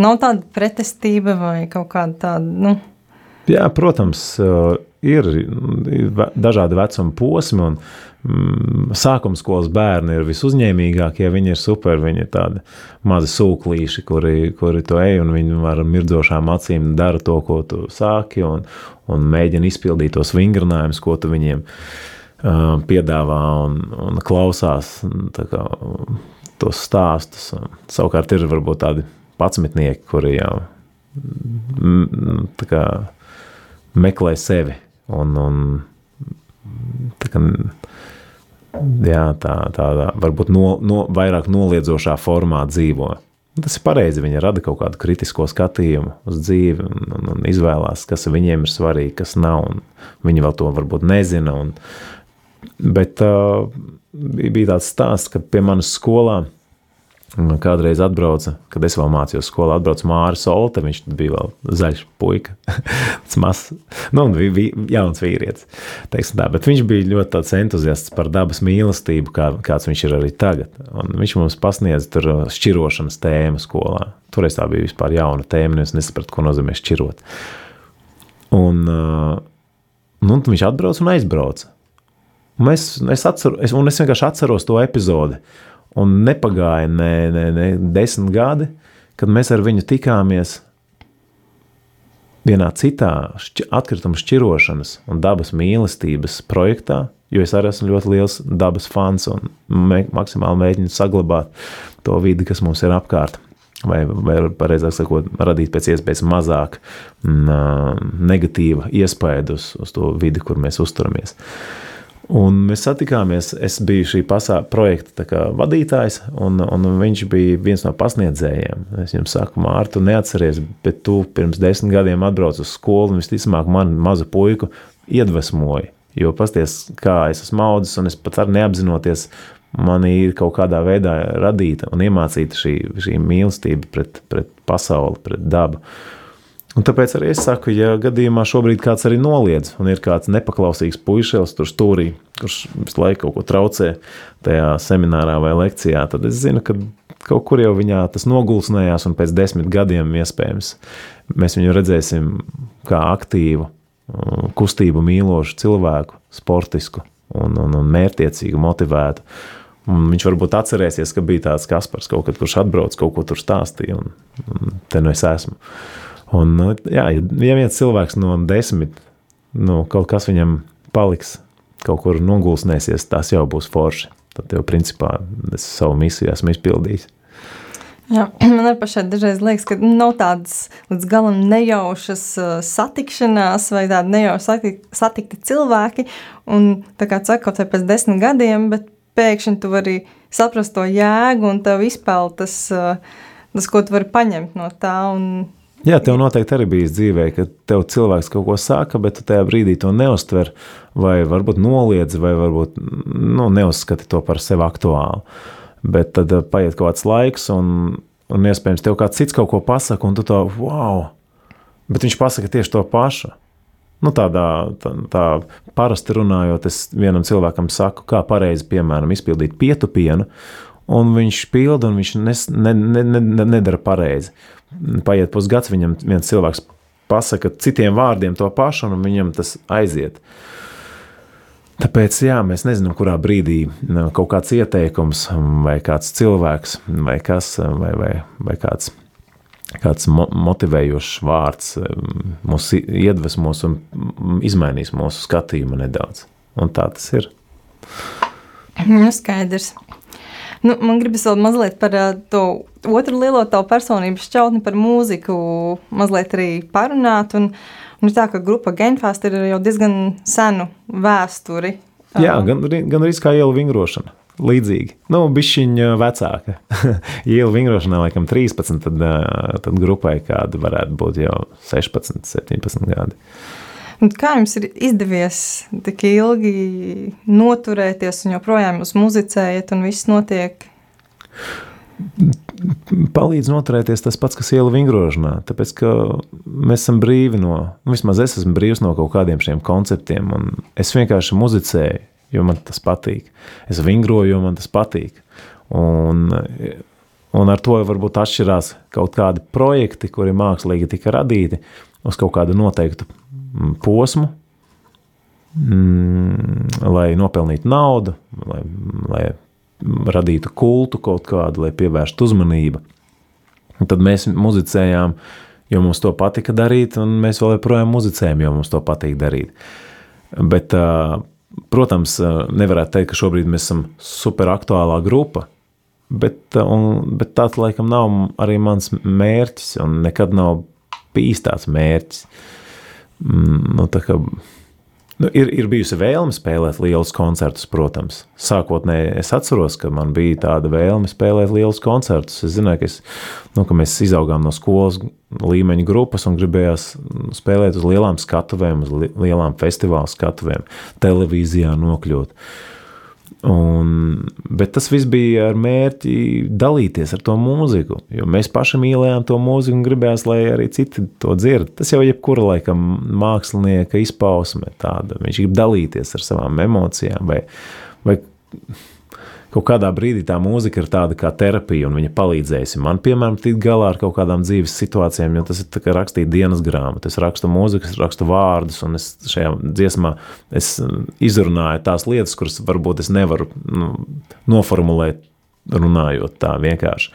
nav tāda pretestība vai kaut kāda tāda, nu? Jā, protams, ir dažādi vecuma posmi, un mm, sākuma skolas bērni ir visuzņēmīgākie. Viņi ir super, viņi ir tādi mazi sūklīši, kuri, kuri to ej, un viņi ar mirdzošām acīm dara to, ko tu sāki, un, un mēģina izpildīt tos vingrinājumus, ko tu viņiem uh, piedāvā un, un klausās kā, tos stāstus. Savukārt ir varbūt tādi patsmitnieki, kuri jau kā, meklē sevi un, un tā kā, jā, tā, tādā varbūt no, no, vairāk noliedzošā formā dzīvo. Tas ir pareizi. Viņi rada kaut kādu kritisko skatījumu uz dzīvi un, un, un izvēlās, kas viņiem ir svarīgi, kas nav. Viņi vēl to varbūt nezina. Un, bet uh, bija tāds stāsts, ka pie manas skolā Kādreiz atbrauca, kad es vēl mācījos skolā, atbrauca Mārcis Solte. Viņš bija vēl zaļš puika, <laughs> tas mazs, nu, vi, jauns vīrietis. Tā, bet viņš bija ļoti entuziasts par dabas mīlestību, kā, kāds viņš ir arī tagad. Un viņš mums pasniedza tur šķirošanas tēmu skolā. Toreiz tā bija vispār jauna tēma, un es nesapratu, ko nozīmē šķirot. Un, nu, viņš atbrauca un aizbrauca. Un es, es, atceru, es, un es vienkārši atceros to epizodi. Un nepagāja ne, ne, ne desmit gadi, kad mēs ar viņu tikāmies vienā citā šķi, atkrituma šķirošanas un dabas mīlestības projektā, jo es arī esmu ļoti liels dabas fans un me, maksimāli mēģinu saglabāt to vidi, kas mums ir apkārt. Vai, vai pareizāk sakot, radīt pēc iespējas mazāk m, mm, negatīva iespēja uz, uz to vidi, kur mēs uzturamies. Uh, Un mēs satikāmies. Es biju šī pasā, projekta kā, vadītājs, un, un viņš bija viens no pasniedzējiem. Es jums saku, Mārta, tu neatceries, bet tu pirms desmit gadiem atbrauc uz skolu, un visticamāk, man mazu puiku iedvesmoja. Jo pasties, kā es esmu audzis, un es pat arī neapzinoties, man ir kaut kādā veidā radīta un iemācīta šī, šī mīlestība pret, pret pasauli, pret dabu. Un tāpēc arī es saku, ja gadījumā šobrīd kāds arī noliedz, un ir kāds nepaklausīgs puisis tur stūrī, kurš visu laiku kaut ko traucē tajā seminārā vai lekcijā, tad es zinu, ka kaut kur jau viņā tas nogulsnējās, un pēc desmit gadiem iespējams mēs viņu redzēsim kā aktīvu, kustību mīlošu cilvēku, sportisku, un, un, un mērķiecīgu, motivētu. Un viņš varbūt atcerēsies, ka bija tāds Kaspars, kaut kad, kurš atbrauc, kaut ko tur stāstīja, un, un te nu es esmu. Un, nu, jā, ja viens cilvēks no desmit, nu, kaut kas viņam paliks, kaut kur nogulsnēsies, tas jau būs forši. Tad jau principā es savu misiju esmu izpildījis. Jā, <clears throat> man arī pašai dažreiz liekas, ka nav tādas līdz galam nejaušas uh, satikšanās vai tādi nejauši satik, satikti cilvēki. Un tā kā saka, kaut vai pēc desmit gadiem, bet pēkšņi tu vari saprast to jēgu un tev izpeld tas, uh, tas, ko tu vari paņemt no tā. Un, Jā, tev noteikti arī bijis dzīvē, ka tev cilvēks kaut ko saka, bet tu tajā brīdī to neustver, vai varbūt noliedz, vai varbūt nu, neuzskati to par sevi aktuālu. Bet tad uh, paiet kaut kāds laiks, un, un iespējams tev kāds cits kaut ko pasaka, un tu to wow! Bet viņš pasaka tieši to pašu. Nu, tādā tā, tā parasti runājot, es vienam cilvēkam saku, kā pareizi, piemēram, izpildīt pietupienu, un viņš pilda, un viņš nes, ne, ne, ne, nedara pareizi paiet pusgads, viņam viens cilvēks pasaka citiem vārdiem to pašu, un viņam tas aiziet. Tāpēc jā, mēs nezinām, kurā brīdī kaut kāds ieteikums, vai kāds cilvēks, vai, kas, vai, vai, vai kāds, kāds motivējošs vārds mūs iedvesmos un izmainīs mūsu skatījumu nedaudz. Un tā tas ir. Nu, skaidrs. Nu, man gribas vēl mazliet par uh, to otru lielo tavu personības šķautni, par mūziku, mazliet arī parunāt. Un, un tā, ka grupa Genfast ir jau diezgan senu vēsturi. Jā, gan, gan arī kā ielu vingrošana. Līdzīgi. Nu, bišķiņa vecāka. <laughs> Ielu vingrošanā, laikam, 13, tad, tad grupai kāda varētu būt jau 16, 17 gadi. Un kā jums ir izdevies tik ilgi noturēties un joprojām jūs muzicējat un viss notiek? Palīdz noturēties tas pats, kas iela vingrošanā. Tāpēc, ka mēs esam brīvi no, nu, vismaz es esmu brīvs no kaut kādiem šiem konceptiem. Es vienkārši muzicēju, jo man tas patīk. Es vingroju, jo man tas patīk. Un, un ar to varbūt atšķirās kaut kādi projekti, kuri mākslīgi tika radīti uz kaut kādu noteiktu posmu, mm, lai nopelnītu naudu, lai, lai radītu kultu kaut kādu, lai pievērstu uzmanību. Un tad mēs muzicējām, jo mums to patika darīt, un mēs vēl joprojām muzicējam, jo mums to patīk darīt. Bet, protams, nevarētu teikt, ka šobrīd mēs esam superaktuālā grupa, bet, un, bet tāds laikam nav arī mans mērķis, un nekad nav bijis tāds mērķis. Uh, Mm, nu, kā, nu, ir, ir bijusi vēlme spēlēt lielus koncertus, protams. Sākotnēji es atceros, ka man bija tāda vēlme spēlēt lielus koncertus. Es zināju, ka, es, nu, ka mēs izaugām no skolas līmeņa grupas un gribējās spēlēt uz lielām skatuvēm, uz lielām festivāla skatuvēm, televīzijā nokļūt. Uh, Un, bet tas viss bija ar mērķi dalīties ar to mūziku. Jo mēs paši mīlējām to mūziku un gribējām, lai arī citi to dzird. Tas jau ir jebkura laikam mākslinieka izpausme. Tāda. Viņš grib dalīties ar savām emocijām vai, vai kaut kādā brīdī tā mūzika ir tāda kā terapija, un viņa palīdzēs man, piemēram, tikt galā ar kaut kādām dzīves situācijām, jo tas ir kā rakstīt dienas grāmatu. Es rakstu mūziku, es rakstu vārdus, un es šajā dziesmā es izrunāju tās lietas, kuras varbūt es nevaru nu, noformulēt runājot tā vienkārši.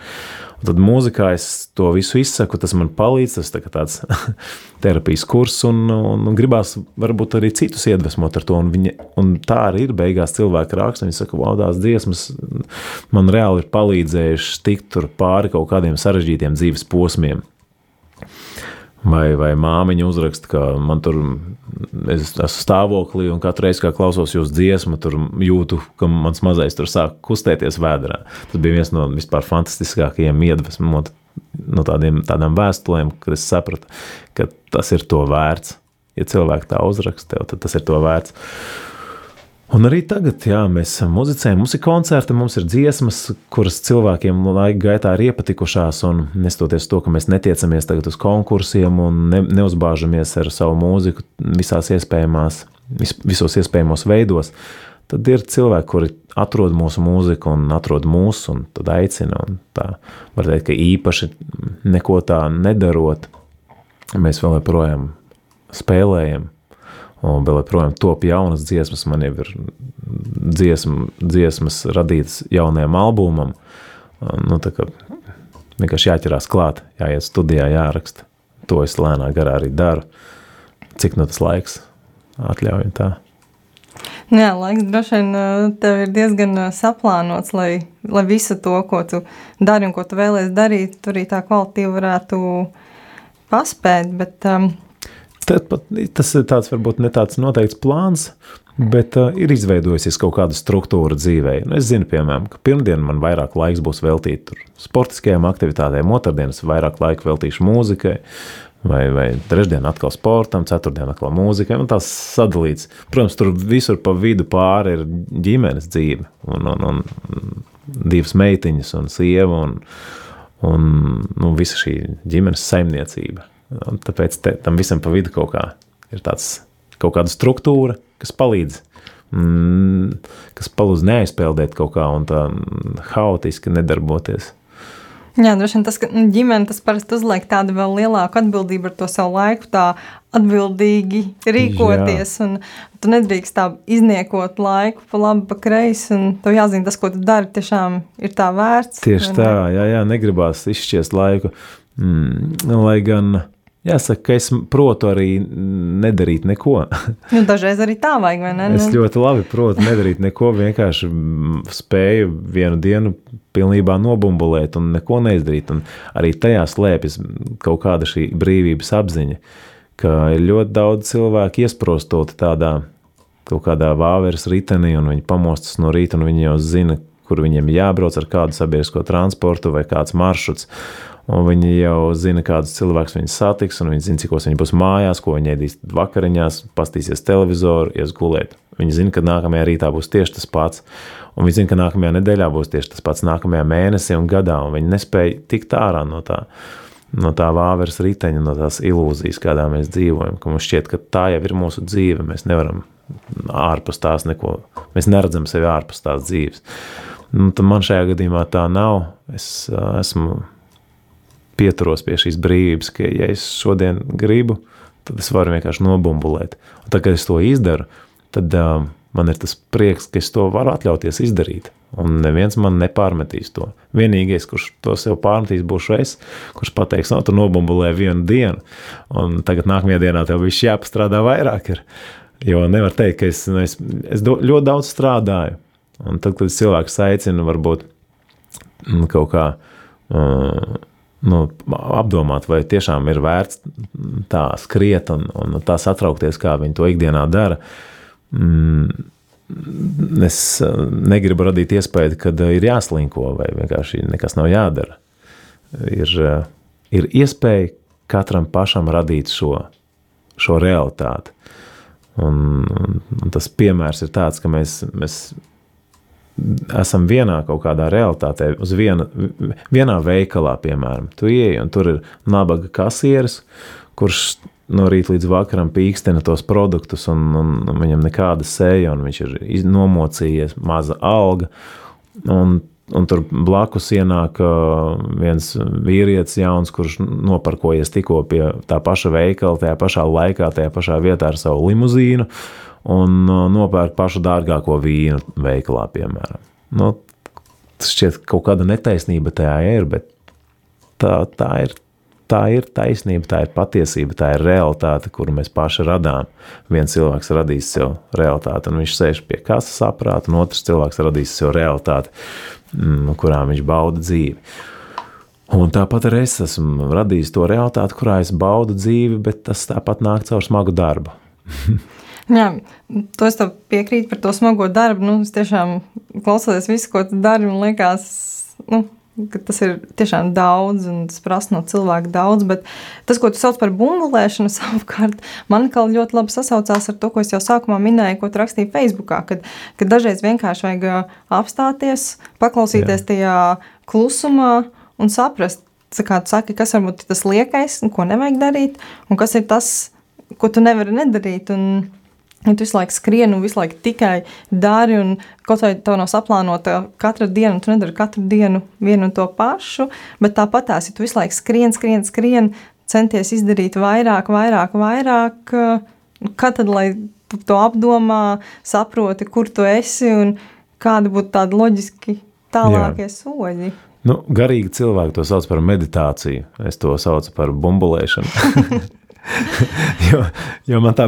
Tad mūzikā es to visu izsaku, tas man palīdz, tas tā tāds <laughs> terapijas kurs, un, un, un gribās varbūt arī citus iedvesmot ar to. Un, viņa, un tā arī ir beigās cilvēki raksta. Viņi saka, wow, tās dziesmas man reāli ir palīdzējušas tikt pāri kaut kādiem sarežģītiem dzīves posmiem. Vai, vai māmiņa uzraksta, ka man tur es esmu stāvoklī un katru reizi, kad klausos jūsu dziesmu, tur jūtu, ka mans mazais tur sāk kustēties vēdā. Tas bija viens no vispār fantastiskākajiem iedvesmot no tādiem, tādām vēstulēm, kad es sapratu, ka tas ir to vērts. Ja cilvēki tā uzraksta tev, tad tas ir to vērts. Un arī tagad, jā, mēs muzicējam, mums ir koncerti, mums ir dziesmas, kuras cilvēkiem laika gaitā ir iepatikušās. Un nestoties to, ka mēs netiecamies tagad uz konkursiem un ne, neuzbāžamies ar savu mūziku visās iespējamās, vis, visos iespējamos veidos, tad ir cilvēki, kuri atrod mūsu mūziku un atrod mūsu un tad aicina. Un tā var teikt, ka īpaši neko tā nedarot, mēs vēl joprojām spēlējam un vēl joprojām top jaunas dziesmas. Man jau ir dziesma, dziesmas radītas jaunajam albumam. Nu, tā kā vienkārši jāķerās klāt, jāiet studijā, jāraksta. To es lēnā garā arī daru. Cik no tas laiks atļauj tā. Jā, laiks droši vien tev ir diezgan saplānots, lai, lai visu to, ko tu dari un ko tu vēlēsies darīt, tur arī tā kvalitīvi varētu paspēt. Bet, um, Tad, pat, tas ir tāds varbūt ne tāds noteikts plāns, bet uh, ir izveidojusies kaut kāda struktūra dzīvē. Nu, es zinu, piemēram, ka pirmdien man vairāk laiks būs veltīts sportiskajām aktivitātēm, otrdienas vairāk laika veltīšu mūzikai, vai, vai trešdien atkal sportam, ceturtdien atkal mūzikai. Tas sadalīts. Protams, tur visur pa vidu pāri ir ģimenes dzīve, un, un, un divas meitiņas un sieva, un, un nu, visa šī ģimenes saimniecība. Tāpēc te, tam visam pa vidu kaut kā ir tāds, kaut kāda struktūra, kas palīdz. Mm, kas palīdz neaizpeldēt kaut kā un tā haotiski nedarboties. Jā, droši vien tas, ka nu, ģimene tas parasti uzliek tādu vēl lielāku atbildību ar to savu laiku, tā atbildīgi rīkoties. Tu nedrīkst tā izniekot laiku pa labi, pa kreisi. Tev jāzina, tas, ko tu dari, tiešām ir tā vērts. Tieši tā, jā, jā, negribās izšķiest laiku. Mm, lai gan Jāsaka, ka es protu arī nedarīt neko. <laughs> nu, dažreiz arī tā vajag, vai ne? Es nu. ļoti labi protu nedarīt neko, vienkārši spēju vienu dienu pilnībā nobumbulēt un neko neizdarīt. Un arī tajā slēpjas kaut kāda šī brīvības apziņa, ka ir ļoti daudz cilvēku iesprostoti tādā kaut kādā vāveres ritenī, un viņi pamostas no rīta, un viņi jau zina, kur viņiem jābrauc ar kādu sabiedrisko transportu vai kāds maršruts. Viņi jau zina, kādus cilvēkus viņi satiks, un viņi zina, cik viņi būs mājās, ko viņi ēdīs vakariņās, pastīsies televizoru, ies gulēt. Viņi zina, ka nākamajā rītā būs tieši tas pats, un viņi zina, ka nākamajā nedēļā būs tieši tas pats, nākamajā mēnesī un gadā, un viņi nespēja tikt ārā no tā, no tā vāveres riteņa, no tās ilūzijas, kādā mēs dzīvojam. Mums šķiet, ka tā jau ir mūsu dzīve, mēs nevaram ārpus tās neko, mēs neredzam sevi ārpus tās dzīves. Nu, man šajā gadījumā tā nav. Es esmu pieturos pie šīs brīvības, ka, ja es šodien gribu, tad es varu vienkārši nobumbulēt. Un tad, kad es to izdaru, tad uh, man ir tas prieks, ka es to varu atļauties izdarīt. Un neviens man nepārmetīs to. Vienīgais, kurš to sev pārmetīs, būs es, kurš pateiks, no, tu nobumbulē vienu dienu, un tagad nākamajā dienā tev viss jāpastrādā vairāk. Ir. Jo nevar teikt, ka es, nu, es, es do, ļoti daudz strādāju. Un tad, kad cilvēks aicina, varbūt kaut kā. Uh, nu, apdomāt, vai tiešām ir vērts tā skriet un, un tā satraukties, kā viņi to ikdienā dara. Mm, es eh, negribu radīt iespēju, ka ir jāslinko vai vienkārši nekas nav jādara. Ir, eh, ir iespēja katram pašam radīt šo, šo realitāti. Un, un tas piemērs ir tāds, ka mēs, mēs esam vienā kaut kādā realitātē, uz viena, vienā veikalā, piemēram. Tu ieej, un tur ir nabaga kasieris, kurš no rīta līdz vakaram pīkstena tos produktus, un, un, viņam nekāda sēja, un viņš ir nomocījies, maza alga. Un, un tur blakus ienāk viens vīrietis, jauns, kurš noparkojies tikko pie tā paša veikala, tajā pašā laikā, tajā pašā vietā ar savu limuzīnu. Un uh, nopērk pašu dārgāko vīnu veikalā, piemēram. Nu, tas šķiet, ka kaut kāda netaisnība tajā ir, bet tā, tā, ir, tā ir taisnība, tā ir patiesība, tā ir realitāte, kuru mēs paši radām. Viens cilvēks radīs sev realitāti, un viņš sēž pie kases aprāta, un otrs cilvēks radīs sev realitāti, mm, kurā viņš bauda dzīvi. Un tāpat arī es esmu radījis to realitāti, kurā es baudu dzīvi, bet tas tāpat nāk caur smagu darbu. <laughs> Jā, to es piekrītu par to smago darbu. Nu, es tiešām klausoties visu, ko tu dari, man liekas, nu, ka tas ir tiešām daudz un tas prasa no cilvēka daudz. Bet tas, ko tu sauc par bumbulēšanu, <laughs> savukārt man ļoti labi sasaucās ar to, ko es jau sākumā minēju, ko tu rakstīji Facebookā. Kad, kad dažreiz vienkārši vajag apstāties, paklausīties Jā. tajā klusumā un saprast, kā tu saki, kas varbūt ir tas liekais, ko nevajag darīt, un kas ir tas, ko tu nevari nedarīt. Un, Ja tu visu laiku skrieni un visu laiku tikai dari, un kaut vai tev nav saplānota katra diena, un tu nedari katru dienu vienu un to pašu, bet tāpat tās, ja tu visu laiku skrieni, skrieni, skrieni, centies izdarīt vairāk, vairāk, vairāk, kā tad, lai to apdomā, saproti, kur tu esi un kādi būtu tādi loģiski tālākie Jā. soļi? Nu, garīgi cilvēki to sauc par meditāciju. Es to saucu par bumbulēšanu. <laughs> <laughs> jo, jo man tā,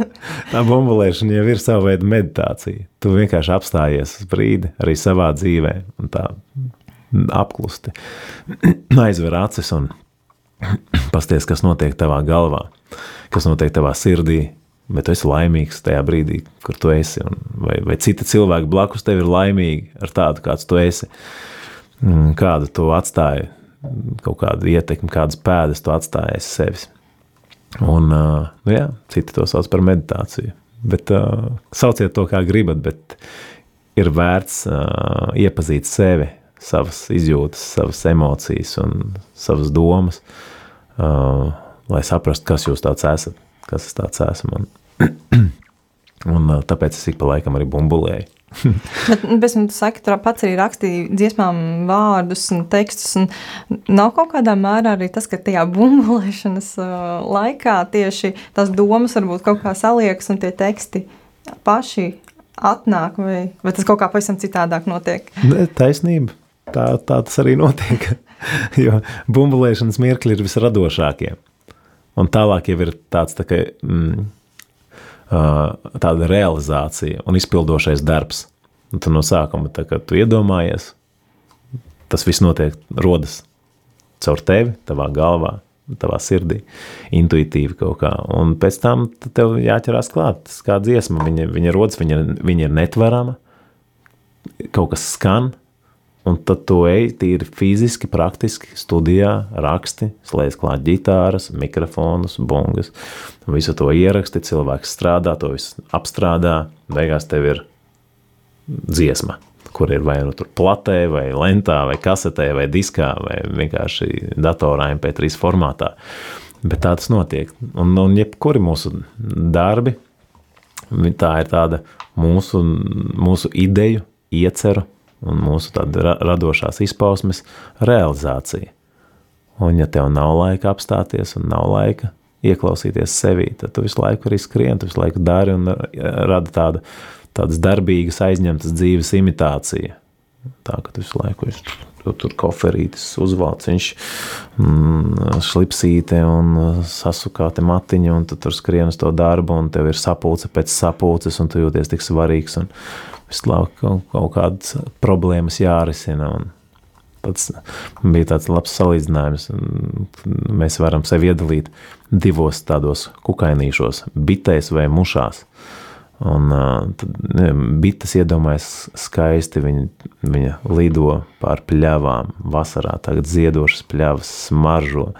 <laughs> tā bumbulēšana jau ir sava veida meditācija. Tu vienkārši apstājies uz brīdi arī savā dzīvē un tā apklusti <clears throat> aizver acis un <clears throat> pasties, kas notiek tavā galvā, kas notiek tavā sirdī, bet tu esi laimīgs tajā brīdī, kur tu esi, vai, vai citi cilvēki blakus tev ir laimīgi ar tādu, kāds tu esi, kādu tu atstāji, kaut kādu ietekmi, kādas pēdas tu atstāji aiz sevis. Un, nu jā, citi to sauc par meditāciju. Bet uh, sauciet to, kā gribat, bet ir vērts uh, iepazīt sevi, savas izjūtas, savas emocijas un savas domas, uh, lai saprastu, kas jūs tāds esat, kas es tāds esmu. Un, <clears throat> un uh, tāpēc es ik pa laikam arī bumbulēju. <laughs> Bet, bet tu saki, tu pats arī rakstīji dziesmām vārdus un tekstus, un nav kaut kādā mērā arī tas, ka tajā bumbulēšanas uh, laikā tieši tās domas varbūt kaut kā saliekas un tie teksti paši atnāk, vai, vai tas kaut kā pavisam citādāk notiek? Ne, taisnība. Tā, tā tas arī notiek, <laughs> jo bumbulēšanas mirkļi ir visradošākie. Un tālāk jau ir tāds tā kā, mm, tāda realizācija un izpildošais darbs. Un tu no sākuma, tā, kad tu iedomājies, tas viss notiek, rodas caur tevi, tavā galvā, tavā sirdī, intuitīvi kaut kā. Un pēc tam tev jāķerās klāt, tas kā dziesma, viņa, viņa rodas, viņa, viņa ir netverama, kaut kas skan, Un tad tu ej tīri fiziski, praktiski studijā, raksti, slēdz klāt ģitāras, mikrofonus, bungas. Visu to ieraksti, cilvēks strādā, to visu apstrādā. Beigās tev ir dziesma, kur ir vai nu tur platē, vai lentā, vai kasetē, vai diskā, vai vienkārši datorā MP3 formātā. Bet tā tas notiek. Un, un jebkuri mūsu darbi, tā ir tāda mūsu, mūsu ideju, ieceru un mūsu tāda radošās izpausmes realizācija. Un ja tev nav laika apstāties un nav laika ieklausīties sevī, tad tu visu laiku arī skrien, tu visu laiku dari un rada tādu, tādas darbīgas, aizņemtas dzīves imitācija. Tā, ka tu visu laiku esi tu tur koferītis uzvalc, viņš mm, šlipsīte un sasukāte matiņa, un tu tur skrien uz to darbu, un tev ir sapulce pēc sapulces, un tu jūties tik svarīgs, un visu laiku kaut, kaut kādas problēmas jārisina. Tas bija tāds labs salīdzinājums. Mēs varam sevi iedalīt divos tādos kukainīšos, bitēs vai mušās. Un tad bites iedomājas skaisti, viņa, viņa lido pār pļavām, vasarā tagad ziedošas pļavas smaržo.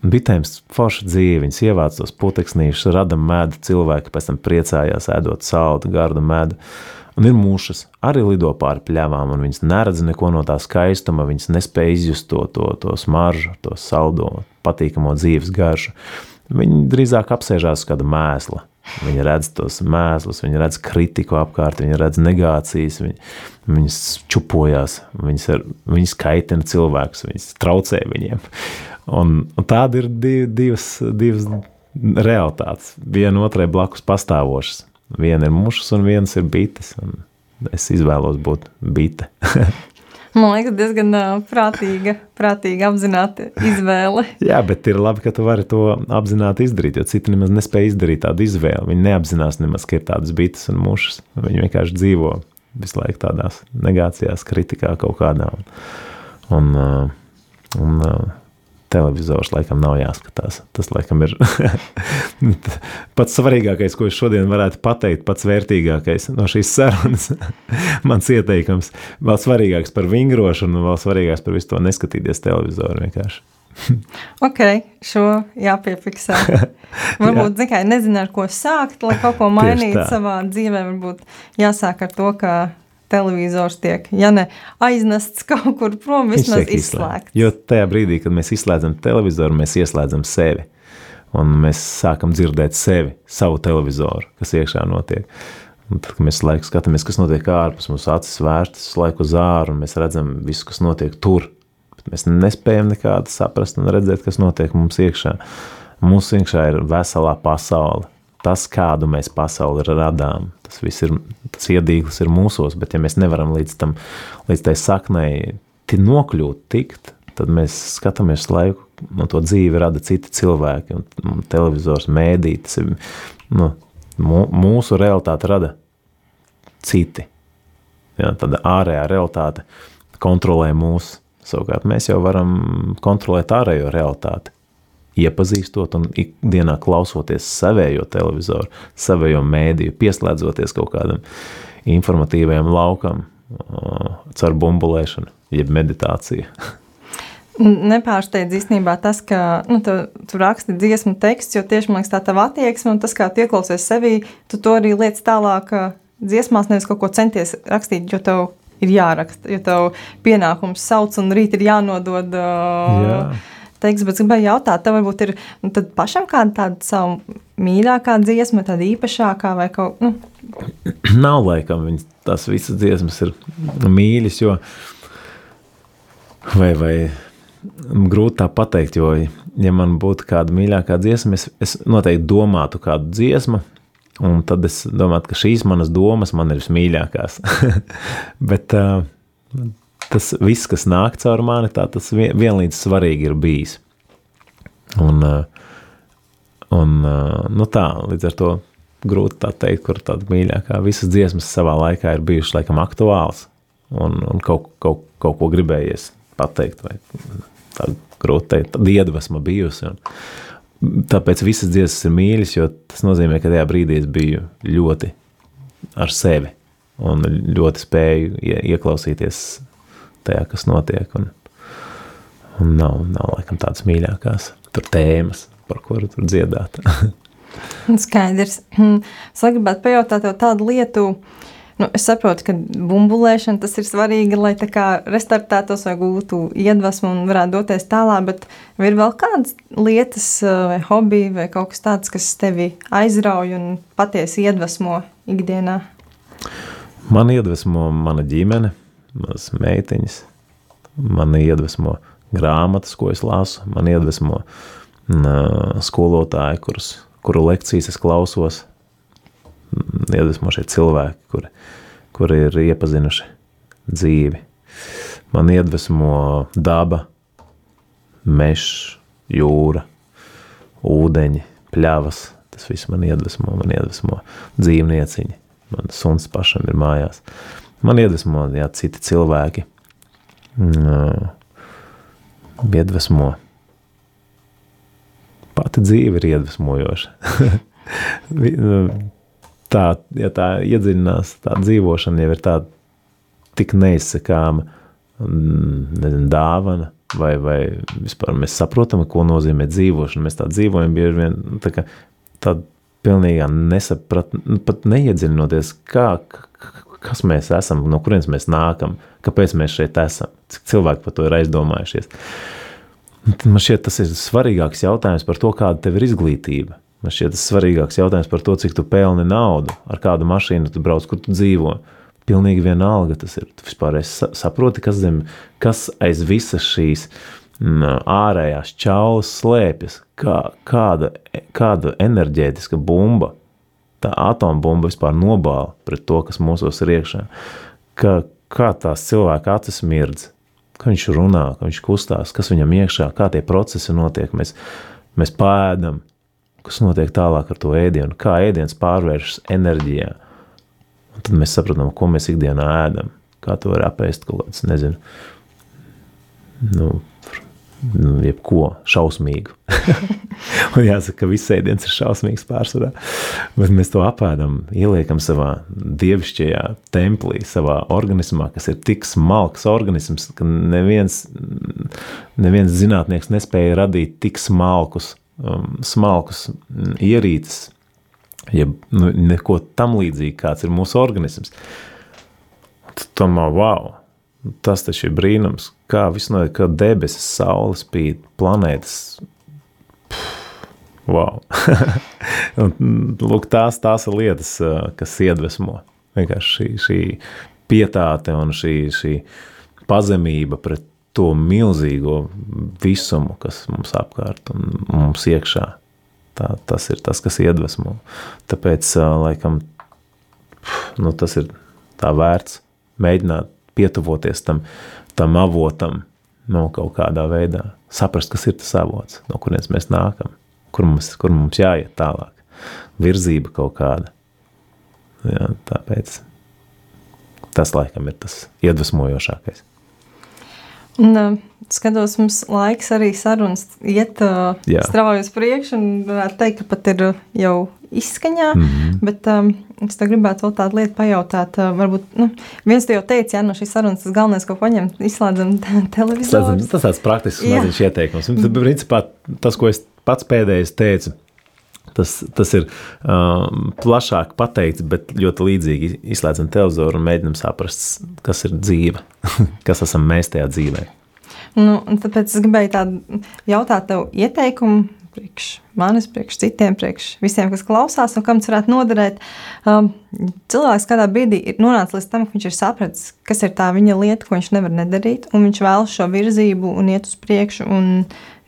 Bitēm forša dzīve, viņas ievāc tos puteksnīšus, rada medu, cilvēki pēc tam priecājās, ēdot saldu, gardu medu. Uh, Un ir mušas, arī lido pāri pļavām, un viņas neredz neko no tā skaistuma, viņas nespēj izjust to, to, to smaržu, to saldo, patīkamo dzīves garšu. Viņi drīzāk apsēžās uz kāda mēsla. Viņi redz tos mēslus, viņi redz kritiku apkārt, viņi redz negācijas, viņi, viņas čupojās, viņas, ar, viņas kaitina cilvēkus, viņas traucē viņiem. Un, un tāda ir div, divas, divas realitātes, viena otrai blakus pastāvošas. Viena ir mušas, un viens ir bites. Es izvēlos būt bite. <laughs> Man liekas, diezgan prātīga, prātīga apzināta izvēle. <laughs> Jā, bet ir labi, ka tu vari to apzināti izdarīt, jo citi nemaz nespēja izdarīt tādu izvēli. Viņi neapzinās nemaz, ka ir tādas bites un mušas. Viņi vienkārši dzīvo visu laiku tādās negācijās, kritikā kaut kādā. Un, un, un televizors laikam nav jāskatās. Tas laikam ir <laughs> pats svarīgākais, ko es šodien varētu pateikt, pats vērtīgākais no šīs sarunas. <laughs> Mans ieteikums vēl svarīgāks par vingrošanu, vēl svarīgāks par visu to neskatīties televizoru vienkārši. <laughs> ok, šo jāpiefiksē. Varbūt, Jā. nezinu, ar ko sākt, lai kaut ko mainītu savā dzīvē. Varbūt jāsāk ar to, ka televizors tiek, ja ne aiznests kaut kur prom, vismaz izslēgts. Jo tajā brīdī, kad mēs izslēdzam televizoru, mēs ieslēdzam sevi. Un mēs sākam dzirdēt sevi, savu televizoru, kas iekšā notiek. Un tad, kad mēs laiku skatāmies, kas notiek ārpus, mūsu acis vērstas laiku uz āru, un mēs redzam visu, kas notiek tur. Bet mēs nespējam nekādu saprast un redzēt, kas notiek mums iekšā. Mums iekšā ir veselā pasaule, tas, kādu mēs pasauli radām. Tas viss ir, tas iedīglis ir mūsos, bet ja mēs nevaram līdz tam, līdz tai saknei nokļūt, tikt, tad mēs skatāmies laiku, no to dzīvi rada citi cilvēki, un, televizors, mēdī, tas ir, nu, mūsu realitāte rada citi. Ja, tad ārējā realitāte kontrolē mūs. Savukārt mēs jau varam kontrolēt ārējo realitāti iepazīstot un ikdienā klausoties savējo televizoru, savējo mēdīju, pieslēdzoties kaut kādam informatīvajam laukam caur bumbulēšanu, jeb meditāciju. Nepārsteidz īstenībā tas, ka nu, tu, tu raksti dziesmu tekstu, jo tieši liekas, tā tava attieksme un tas, kā tu ieklausies sevī, tu to arī liec tālāk dziesmās, nevis kaut ko centies rakstīt, jo tev ir jāraksta, jo tev pienākums sauc un rīt ir jānodod. Uh, Jā teiks, bet gribēju jautāt, tev varbūt ir nu, pašam kāda tāda savu mīļākā dziesma, tāda īpašākā vai kaut nu. <clears throat> Nav laikam, viņas tās visas dziesmas ir mīļas, jo vai, vai grūti tā pateikt, jo, ja man būtu kāda mīļākā dziesma, es, es noteikti domātu kādu dziesmu, un tad es domātu, ka šīs manas domas man ir vismīļākās. <laughs> Bet uh, tas viss, kas nāk caur mani, tā tas vienlīdz svarīgi ir bijis. Un, eh, un eh, nu tā, līdz ar to grūti tā teikt, kur tāda mīļākā. Visas dziesmas savā laikā ir bijušas laikam aktuāls un, un kaut, kaut, kaut ko gribējies pateikt, vai tā grūti teikt, tāda iedvesma bijusi. Un, tāpēc visas dziesmas ir mīļas, jo tas nozīmē, ka tajā brīdī es biju ļoti ar sevi un ļoti spēju ieklausīties tajā, kas notiek. Un, un nav, nav laikam tādas mīļākās tur tēmas, par kuru tur dziedāt. <laughs> Skaidrs. <clears throat> Es gribētu pajautāt tādu lietu. Nu, es saprotu, ka bumbulēšana tas ir svarīgi, lai tā kā restartētos vai gūtu iedvesmu un varētu doties tālāk, bet ir vēl kādas lietas vai hobiji vai kaut kas tāds, kas tevi aizrauj un patiesi iedvesmo ikdienā? Man iedvesmo mana ģimene, manas meitiņas. Man iedvesmo grāmatas, ko es lasu, man iedvesmo skolotāji, kurus, kuru lekcijas es klausos. Iedvesmo šie cilvēki, kuri, kuri ir iepazinuši dzīvi. Man iedvesmo daba, mežs, jūra, ūdeņi, pļavas. Tas viss man iedvesmo, man iedvesmo dzīvnieciņi. Man suns pašam ir mājās. Uh, Man iedvesmo jā, citi cilvēki. Mm, iedvesmo. Pati dzīve ir iedvesmojoša. <laughs> tā, ja tā iedziļinās, tā dzīvošana jau ir tāda tik neizsakāma nezinu, dāvana, vai, vai vispār mēs saprotam, ko nozīmē dzīvošana. Mēs tā dzīvojam bieži vien nu, tā, tā pilnīgā nesaprat, nu, pat neiedziļinoties, kā, kas mēs esam, no kurienes mēs nākam, kāpēc mēs šeit esam, cik cilvēki par to ir aizdomājušies. Man šķiet, tas ir svarīgāks jautājums par to, kāda tev ir izglītība. Man šķiet, tas ir svarīgāks jautājums par to, cik tu pelni naudu, ar kādu mašīnu tu brauc, kur tu dzīvo. Pilnīgi vienalga tas ir. Tu vispār saproti, kas, zem, kas aiz visas šīs m, ārējās čaulas slēpjas, kā, kāda, kāda enerģētiska bumba tā atombumba vispār nobāla pret to, kas mūsos ir iekšā. Ka, kā tās cilvēka acis mirdz, kā viņš runā, kā viņš kustās, kas viņam iekšā, kā tie procesi notiek. Mēs, mēs pēdam, kas notiek tālāk ar to ēdienu, kā ēdiens pārvēršas enerģijā. Un tad mēs saprotam, ko mēs ikdienā ēdam, kā to var apēst kaut kāds, nezinu, nu, nu, jebko šausmīgu. <laughs> un jāsaka, ka viss ēdiens ir šausmīgs pārsvarā. Bet mēs to apēdam, ieliekam savā dievišķajā templī, savā organismā, kas ir tik smalks organisms, ka neviens, neviens zinātnieks nespēja radīt tik smalkus, um, smalkus ierīces, ja nu, neko tam līdzīgi, kāds ir mūsu organisms. Tomēr, wow! Tas taču ir brīnums, kā viss notiek, kā debesis, saule spīd, planētas. Wow. <laughs> un, lūk, tās, tās ir lietas, kas iedvesmo. Vienkārši šī, šī pietāte un šī, šī pazemība pret to milzīgo visumu, kas mums apkārt un mums iekšā. tā, tas ir tas, kas iedvesmo. Tāpēc, laikam, nu, tas ir tā vērts mēģināt pietuvoties tam, tam avotam no kaut kādā veidā. Saprast, kas ir tas avots, no kurienes mēs nākam, kur mums, kur mums jāiet tālāk. Virzība kaut kāda. Jā, tāpēc tas laikam ir tas iedvesmojošākais. Un, skatos, mums laiks arī sarunas iet uh, strauji uz priekšu, un varētu teikt, ka pat ir jau izskaņā. Mm -hmm. Bet um, es gribētu vēl tādu lietu pajautāt. Uh, varbūt nu, viens te jau teica, ja no šīs sarunas tas galvenais, ko paņemt, izslēdzam televizoru. Slēdzam, tas tāds praktisks maziņš ieteikums. Un, tad, principā, tas, ko es pats pēdējais teicu, Tas, tas ir um, plašāk pateikts, bet ļoti līdzīgi izslēdzam televizoru un mēģinam saprast, kas ir dzīve, <laughs> kas esam mēs tajā dzīvē. Nu, tāpēc es gribēju tādu jautāt tev ieteikumu priekš manis, priekš citiem, priekš visiem, kas klausās un kam tas varētu noderēt. Um, cilvēks kādā brīdī ir nonācis līdz tam, ka viņš ir sapratis, kas ir tā viņa lieta, ko viņš nevar nedarīt, un viņš vēlas šo virzību un iet uz priekšu un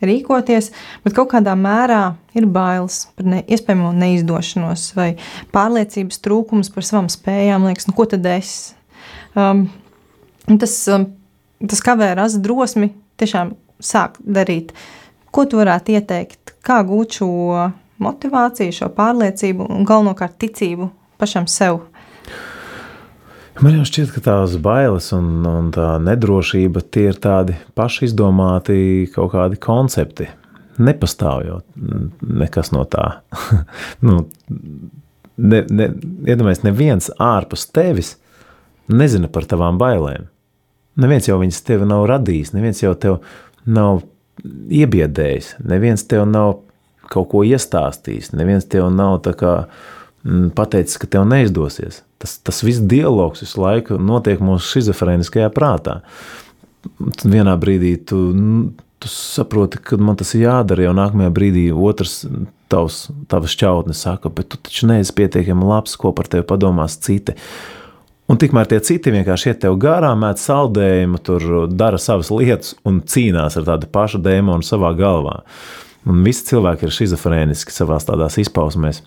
rīkoties, bet kaut kādā mērā ir bailes par ne, iespējamo neizdošanos vai pārliecības trūkums par savām spējām. Liekas, nu, ko tad es? Um, tas, um, tas kavē rast drosmi tiešām sākt darīt. Ko tu varētu ieteikt kā gūt šo motivāciju, šo pārliecību un galvenokārt ticību pašam sev. Man jau šķiet, ka tās bailes un, un tā nedrošība tie ir tādi paši izdomāti kaut kādi koncepti. Nepastāv jau nekas no tā. <laughs> nu, ne, ne, iedomājies, neviens ārpus tevis nezina par tavām bailēm. Neviens jau viņas tevi nav radījis, neviens jau tev nav iebiedējis. Neviens tev nav kaut ko iestāstījis, neviens tev nav kā, m, pateicis, ka tev neizdosies. Tas, tas viss dialogs visu laiku notiek mūsu schizofrēniskajā prātā. Vienā brīdī tu, tu saproti, ka man tas ir jādara, jau nākamajā brīdī otrs tavs, tavs šķautne saka, bet tu taču neesi pietiekami labs, ko par tevi padomās citi. Un tikmēr tie citi vienkārši iet tev garām, mēt saldējumu, tur dara savas lietas un cīnās ar tādu pašu dēmonu savā galvā. Un visi cilvēki ir schizofrēniski savā tādās izpausmēs.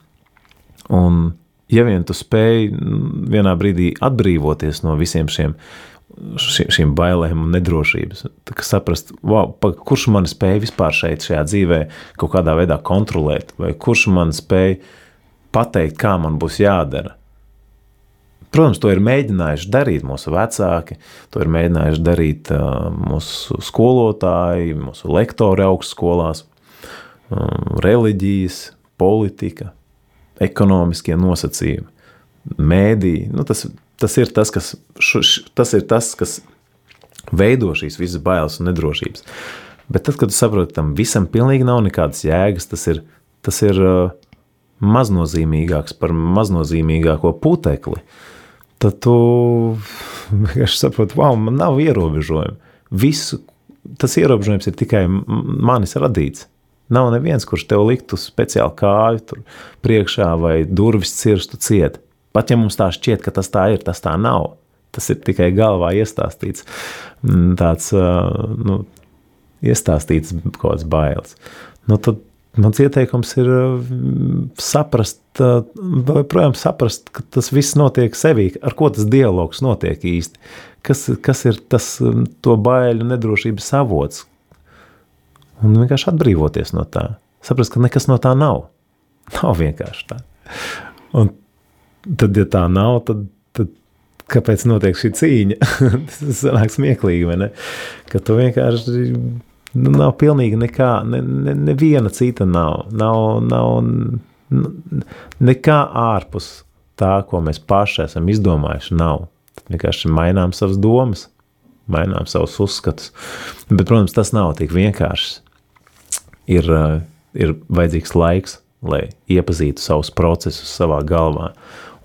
Un, ja vien tu spēj vienā brīdī atbrīvoties no visiem šiem, šiem, šiem bailēm un nedrošības, tad saprast, wow, pa, kurš man spēj vispār šeit, šajā dzīvē, kaut kādā veidā kontrolēt, vai kurš man spēj pateikt, kā man būs jādara Protams, to ir mēģinājuši darīt mūsu vecāki, to ir mēģinājuši darīt mūsu skolotāji, mūsu lektori augstskolās, reliģijas, politika, ekonomiskie nosacījumi, mēdī. Nu, tas, tas, ir tas, kas, tas ir tas, kas veido šīs visas bailes un nedrošības. Bet tad, kad tu saproti, tam visam pilnīgi nav nekādas jēgas, tas ir, tas ir maznozīmīgāks par maznozīmīgāko putekli. Uh, tad tu vienkārši saproti, wow, man nav ierobežojumi. Visu, tas ierobežojums ir tikai manis radīts. Nav neviens, kurš tev liktu speciāli kāju priekšā vai durvis cirstu ciet. Pat ja mums tā šķiet, ka tas tā ir, tas tā nav. Tas ir tikai galvā iestāstīts, tāds nu, iestāstīts kaut kāds bailes. Nu, tad Mans ieteikums ir mm, saprast, joprojām saprast, ka tas viss notiek sevī, ar ko tas dialogs notiek īsti. Kas, kas ir tas mm, to baiļu nedrošības avots? Un vienkārši atbrīvoties no tā. Saprast, ka nekas no tā nav. Nav vienkārši tā. Un tad, ja tā nav, tad, tad kāpēc notiek šī cīņa? <laughs> tas sanāk smieklīgi, vai ne? Ka tu vienkārši nu, nav pilnīgi nekā, ne, ne, neviena cita nav. Nav, nav nekā ārpus tā, ko mēs paši esam izdomājuši, nav. Tad vienkārši mainām savas domas, mainām savus uzskatus. Bet, protams, tas nav tik vienkārši. Ir, eh, ir vajadzīgs laiks, lai iepazītu savus procesus savā galvā.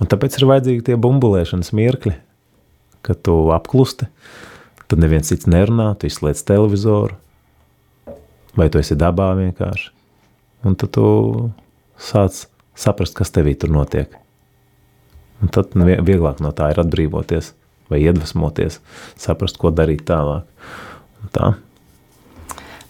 Un tāpēc ir vajadzīgi tie bumbulēšanas mirkļi, kad tu apklusti, tad neviens cits nerunā, tu izslēdz televizoru, vai tu esi dabā vienkārši. Un tad tu sāc saprast, kas tevī tur notiek. Un tad nu, vieglāk no tā ir atbrīvoties vai iedvesmoties, saprast, ko darīt tālāk. Un tā.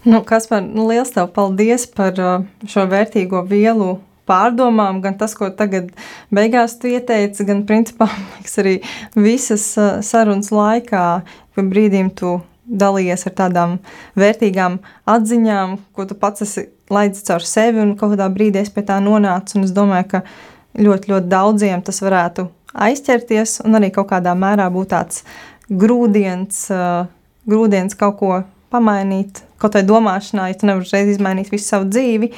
Nu, kas man nu, liels tev paldies par uh, šo vērtīgo vielu pārdomām, gan tas, ko tagad beigās tu ieteici, gan principā <laughs> liekas, arī visas uh, sarunas laikā, pa brīdīm tu dalījies ar tādām vērtīgām atziņām, ko tu pats esi laidis caur sevi un kādā brīdī es pie tā nonācu, es domāju, ka ļoti, ļoti daudziem tas varētu aizķerties un arī kaut kādā mērā būt tāds grūdienis, uh, grūdienis kaut ko pamainīt, kaut vai domāšanā, ja tu nevari uzreiz izmainīt visu savu dzīvi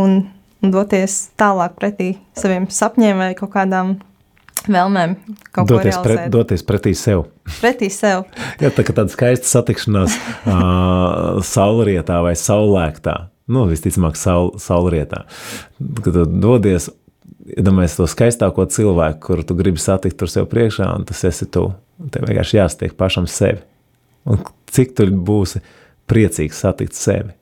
un, un doties tālāk pretī saviem sapņiem vai kaut kādām vēlmēm. Doties, pret, doties pretī sev. Pretī sev. <laughs> Jā, tā kā tāda skaista satikšanās uh, saulrietā vai saulēktā. Nu, visticamāk, saul, saulrietā. Kad tu dodies, iedomājies to skaistāko cilvēku, kuru tu gribi satikt tur sev priekšā, un tas esi tu. Tev vienkārši jāsatiek pašam sevi. Un cik tu būsi priecīgs satikt sevi?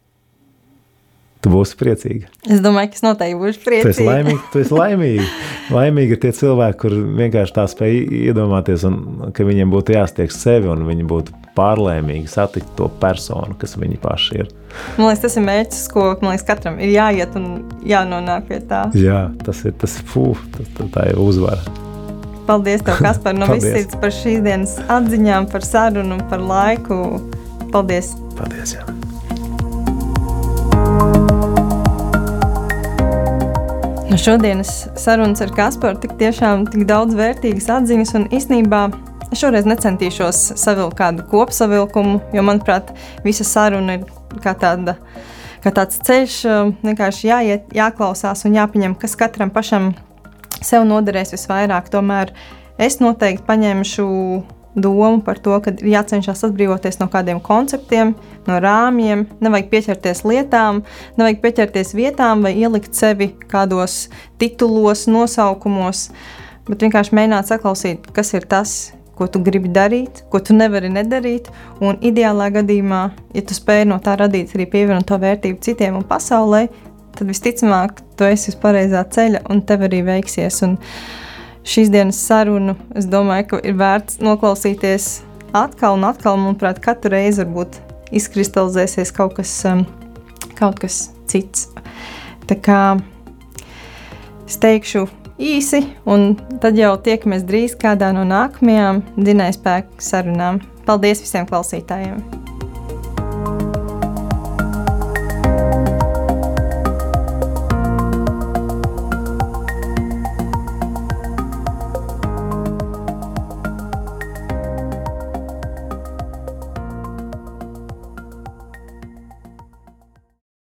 Tu būsi priecīga. Es domāju, ka es noteikti būšu priecīga. Tu esi laimīga. Tu esi laimīga. <laughs> laimīgi ir tie cilvēki, kur vienkārši tā spēj iedomāties, un, ka viņiem būtu jāstiek sevi, un viņi būtu pārlēmīgi satikt to personu, kas viņi paši ir. Man liekas, tas ir mērķis, ko liekas, katram ir jāiet un jānonāk pie tā. Jā, tas ir tas, fū, tas, tā, tā ir uzvara. Paldies, tev, Kaspar, <laughs> no visas sirds par šīs dienas atziņām, par sarunu un par laiku. Paldies! Paldies! Jā. No šodienas sarunas ar Kasparu tik tiešām tik daudz vērtīgas atziņas un īstenībā šoreiz necentīšos savilkt kādu kopsavilkumu, jo manuprāt, visa saruna ir kā tāda. Kā tāds ceļš vienkārši jāiet, jāklausās un jāpieņem, kas katram pašam sev noderēs visvairāk. Tomēr es noteikti paņemšu domu par to, ka ir jācenšas atbrīvoties no kādiem konceptiem, no rāmjiem, nevajag pieķerties lietām, nevajag pieķerties vietām vai ielikt sevi kādos titulos, nosaukumos, bet vienkārši mēģināt saklausīt, kas ir tas, ko tu gribi darīt, ko tu nevari nedarīt. Un ideālā gadījumā, ja tu spēj no tā radīt arī pievienoto vērtību citiem un pasaulē, tad visticamāk, tu esi uz pareizā ceļa un tev arī veiksies. Un šīs dienas sarunu es domāju, ka ir vērts noklausīties atkal un atkal. Manuprāt, katru reizi varbūt izkristalizēsies kaut kas, um, kaut kas cits. Tā kā es teikšu īsi, un tad jau tiekamies drīz kādā no nākamajām dzinējspēku sarunām. Paldies visiem klausītājiem!